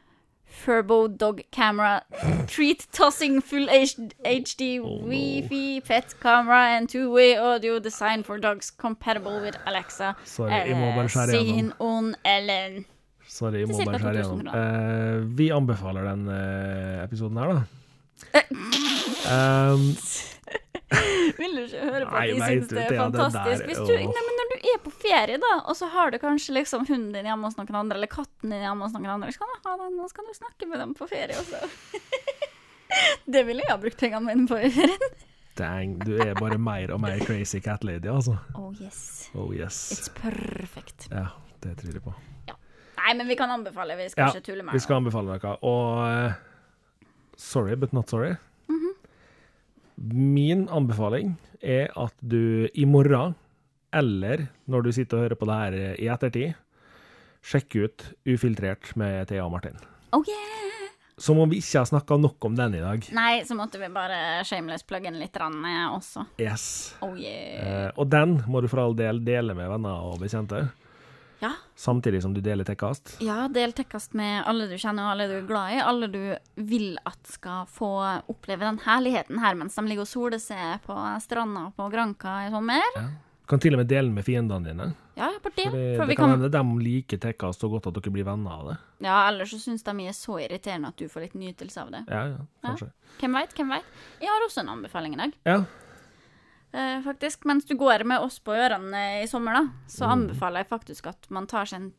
Furbo Dog Camera Treat Tossing Full HD Oh. Wifi Pet Camera and Two-Way Audio Design for Dogs Compatible with Alexa. Sorry, jeg må bare skjære igjennom. On Ellen. Sorry, jeg må bare skjære 2000 gjennom. Eh, vi anbefaler den uh, episoden her, da. Um, [laughs] [laughs] Vil du ikke høre på at de syns det er det det fantastisk? Hvis du, nei, men når du er på ferie, da, og så har du kanskje liksom hunden din hjemme hos noen andre, eller katten din hjemme hos noen andre, så kan du ha den, og så kan du snakke med dem på ferie også. [laughs] det ville jeg ha brukt pengene mine på i ferien. dang, du er bare mer og mer crazy cat lady, altså. Oh yes. Oh yes. It's perfect. Ja, det tror jeg på. Nei, men vi kan anbefale, vi skal Ja, ikke tulle med Vi skal anbefale noe. Og uh, sorry, but not sorry. Min anbefaling er at du i morgen, eller når du sitter og hører på det her i ettertid, sjekker ut Ufiltrert med Thea og Martin. Oh yeah! Som om vi ikke har snakka nok om den i dag. Nei, så måtte vi bare shameless plugge den litt eh, også. Yes. Oh yeah. Eh, og den må du for all del dele med venner og bekjente, Ja. samtidig som du deler Tekkast. Ja, del tekkast med alle du kjenner og alle du er glad i. Alle du vil at skal få oppleve den herligheten her mens de ligger og soler seg på stranda på Granca i sommer. Ja. Du kan til og med dele med fiendene dine. Ja, ja, bare det. Fordi For det kan hende de liker Tekkast så godt at dere blir venner av det. ja, ellers så syns de er så irriterende at du får litt nytelse av det. Ja, ja, kanskje. Hvem veit, hvem veit. Jeg har også en anbefaling i dag, Ja. Eh, faktisk. Mens du går med oss på ørene i sommer, da, så anbefaler jeg faktisk at man tar seg en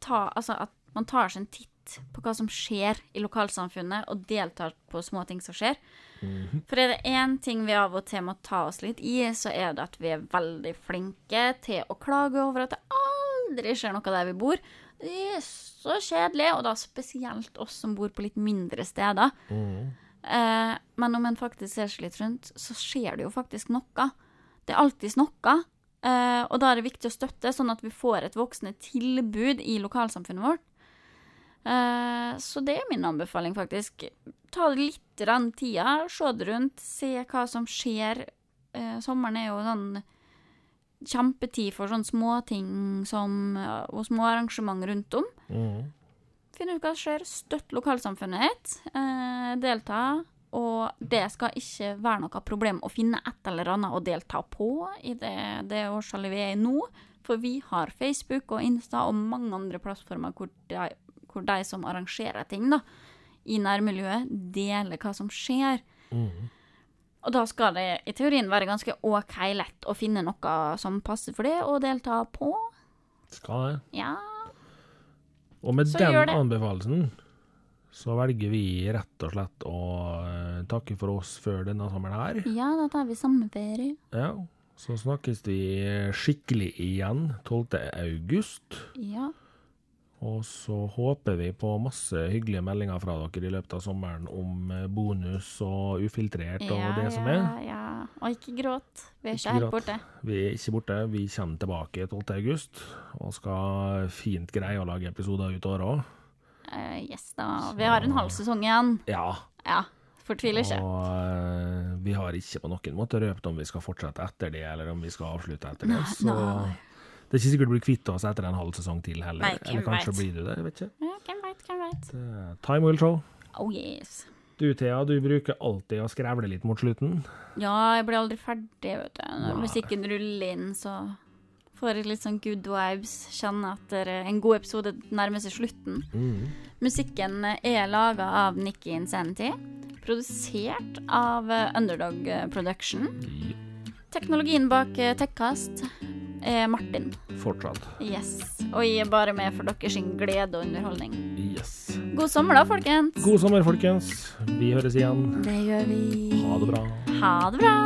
ta, Altså at man tar seg en titt på hva som skjer i lokalsamfunnet, og deltar på små ting som skjer. For er det én ting vi av og til må ta oss litt i, så er det at vi er veldig flinke til å klage over at det aldri skjer noe der vi bor. Det er så kjedelig, og da spesielt oss som bor på litt mindre steder. Eh, men om en faktisk ser seg litt rundt, så skjer det jo faktisk noe. Det er alltids noe. Eh, og da er det viktig å støtte, sånn at vi får et voksende tilbud i lokalsamfunnet vårt. Eh, så det er min anbefaling, faktisk. Ta litt rann tida, se det rundt, se hva som skjer. Eh, sommeren er jo sånn kjempetid for sånne småting og små arrangement rundt om. Mhm. Finn ut hva som skjer, støtt lokalsamfunnet ditt, eh, delta. Og det skal ikke være noe problem å finne et eller annet å delta på i det, det årstallet vi er i nå. For vi har Facebook og Insta og mange andre plattformer hvor de, hvor de som arrangerer ting da, i nærmiljøet, deler hva som skjer. Mm. Og da skal det i teorien være ganske OK lett å finne noe som passer for det, og delta på. Skal det. Ja, Og med Så den anbefalelsen så velger vi rett og slett å eh, takke for oss før denne sommeren her. ja da tar vi sommerferie. Ja, så snakkes vi skikkelig igjen 12. august. Ja. Og så håper vi på masse hyggelige meldinger fra dere i løpet av sommeren om eh, bonus og ufiltrert og ja, det som ja, er. Ja. Og ikke gråt. Vi er Ikke ikke helt borte. Vi er ikke borte, vi kommer tilbake 12. august og skal fint greie å lage episoder ut året òg. Uh, yes, da. Vi har en halv sesong igjen. Ja. Ja. Fortviler ikke. Og uh, vi har ikke på noen måte røpt om vi skal fortsette etter det, eller om vi skal avslutte etter det. Nei, Så nei. Det er ikke sikkert du blir kvitt oss etter en halv sesong til heller. Nei, eller kanskje right. blir du det, jeg vet ikke. Ja, hvem veit, hvem veit. Time will show. Oh yes. Du Thea, du bruker alltid å skrevle litt mot slutten. Ja, jeg blir aldri ferdig, vet du. Når Nei. musikken ruller inn, så får jeg litt sånn good vibes. Kjenner at det er en god episode nærmer seg slutten. Mm. Musikken er laga av Nikki Insanity. Produsert av Underdog Production. Teknologien bak Tekkast er Martin. fortsatt. Yes. Og jeg er bare med for deres glede og underholdning. Yes. God sommer, da, folkens. God sommer, folkens. Vi høres igjen. Det gjør vi. Ha det bra. Ha det bra.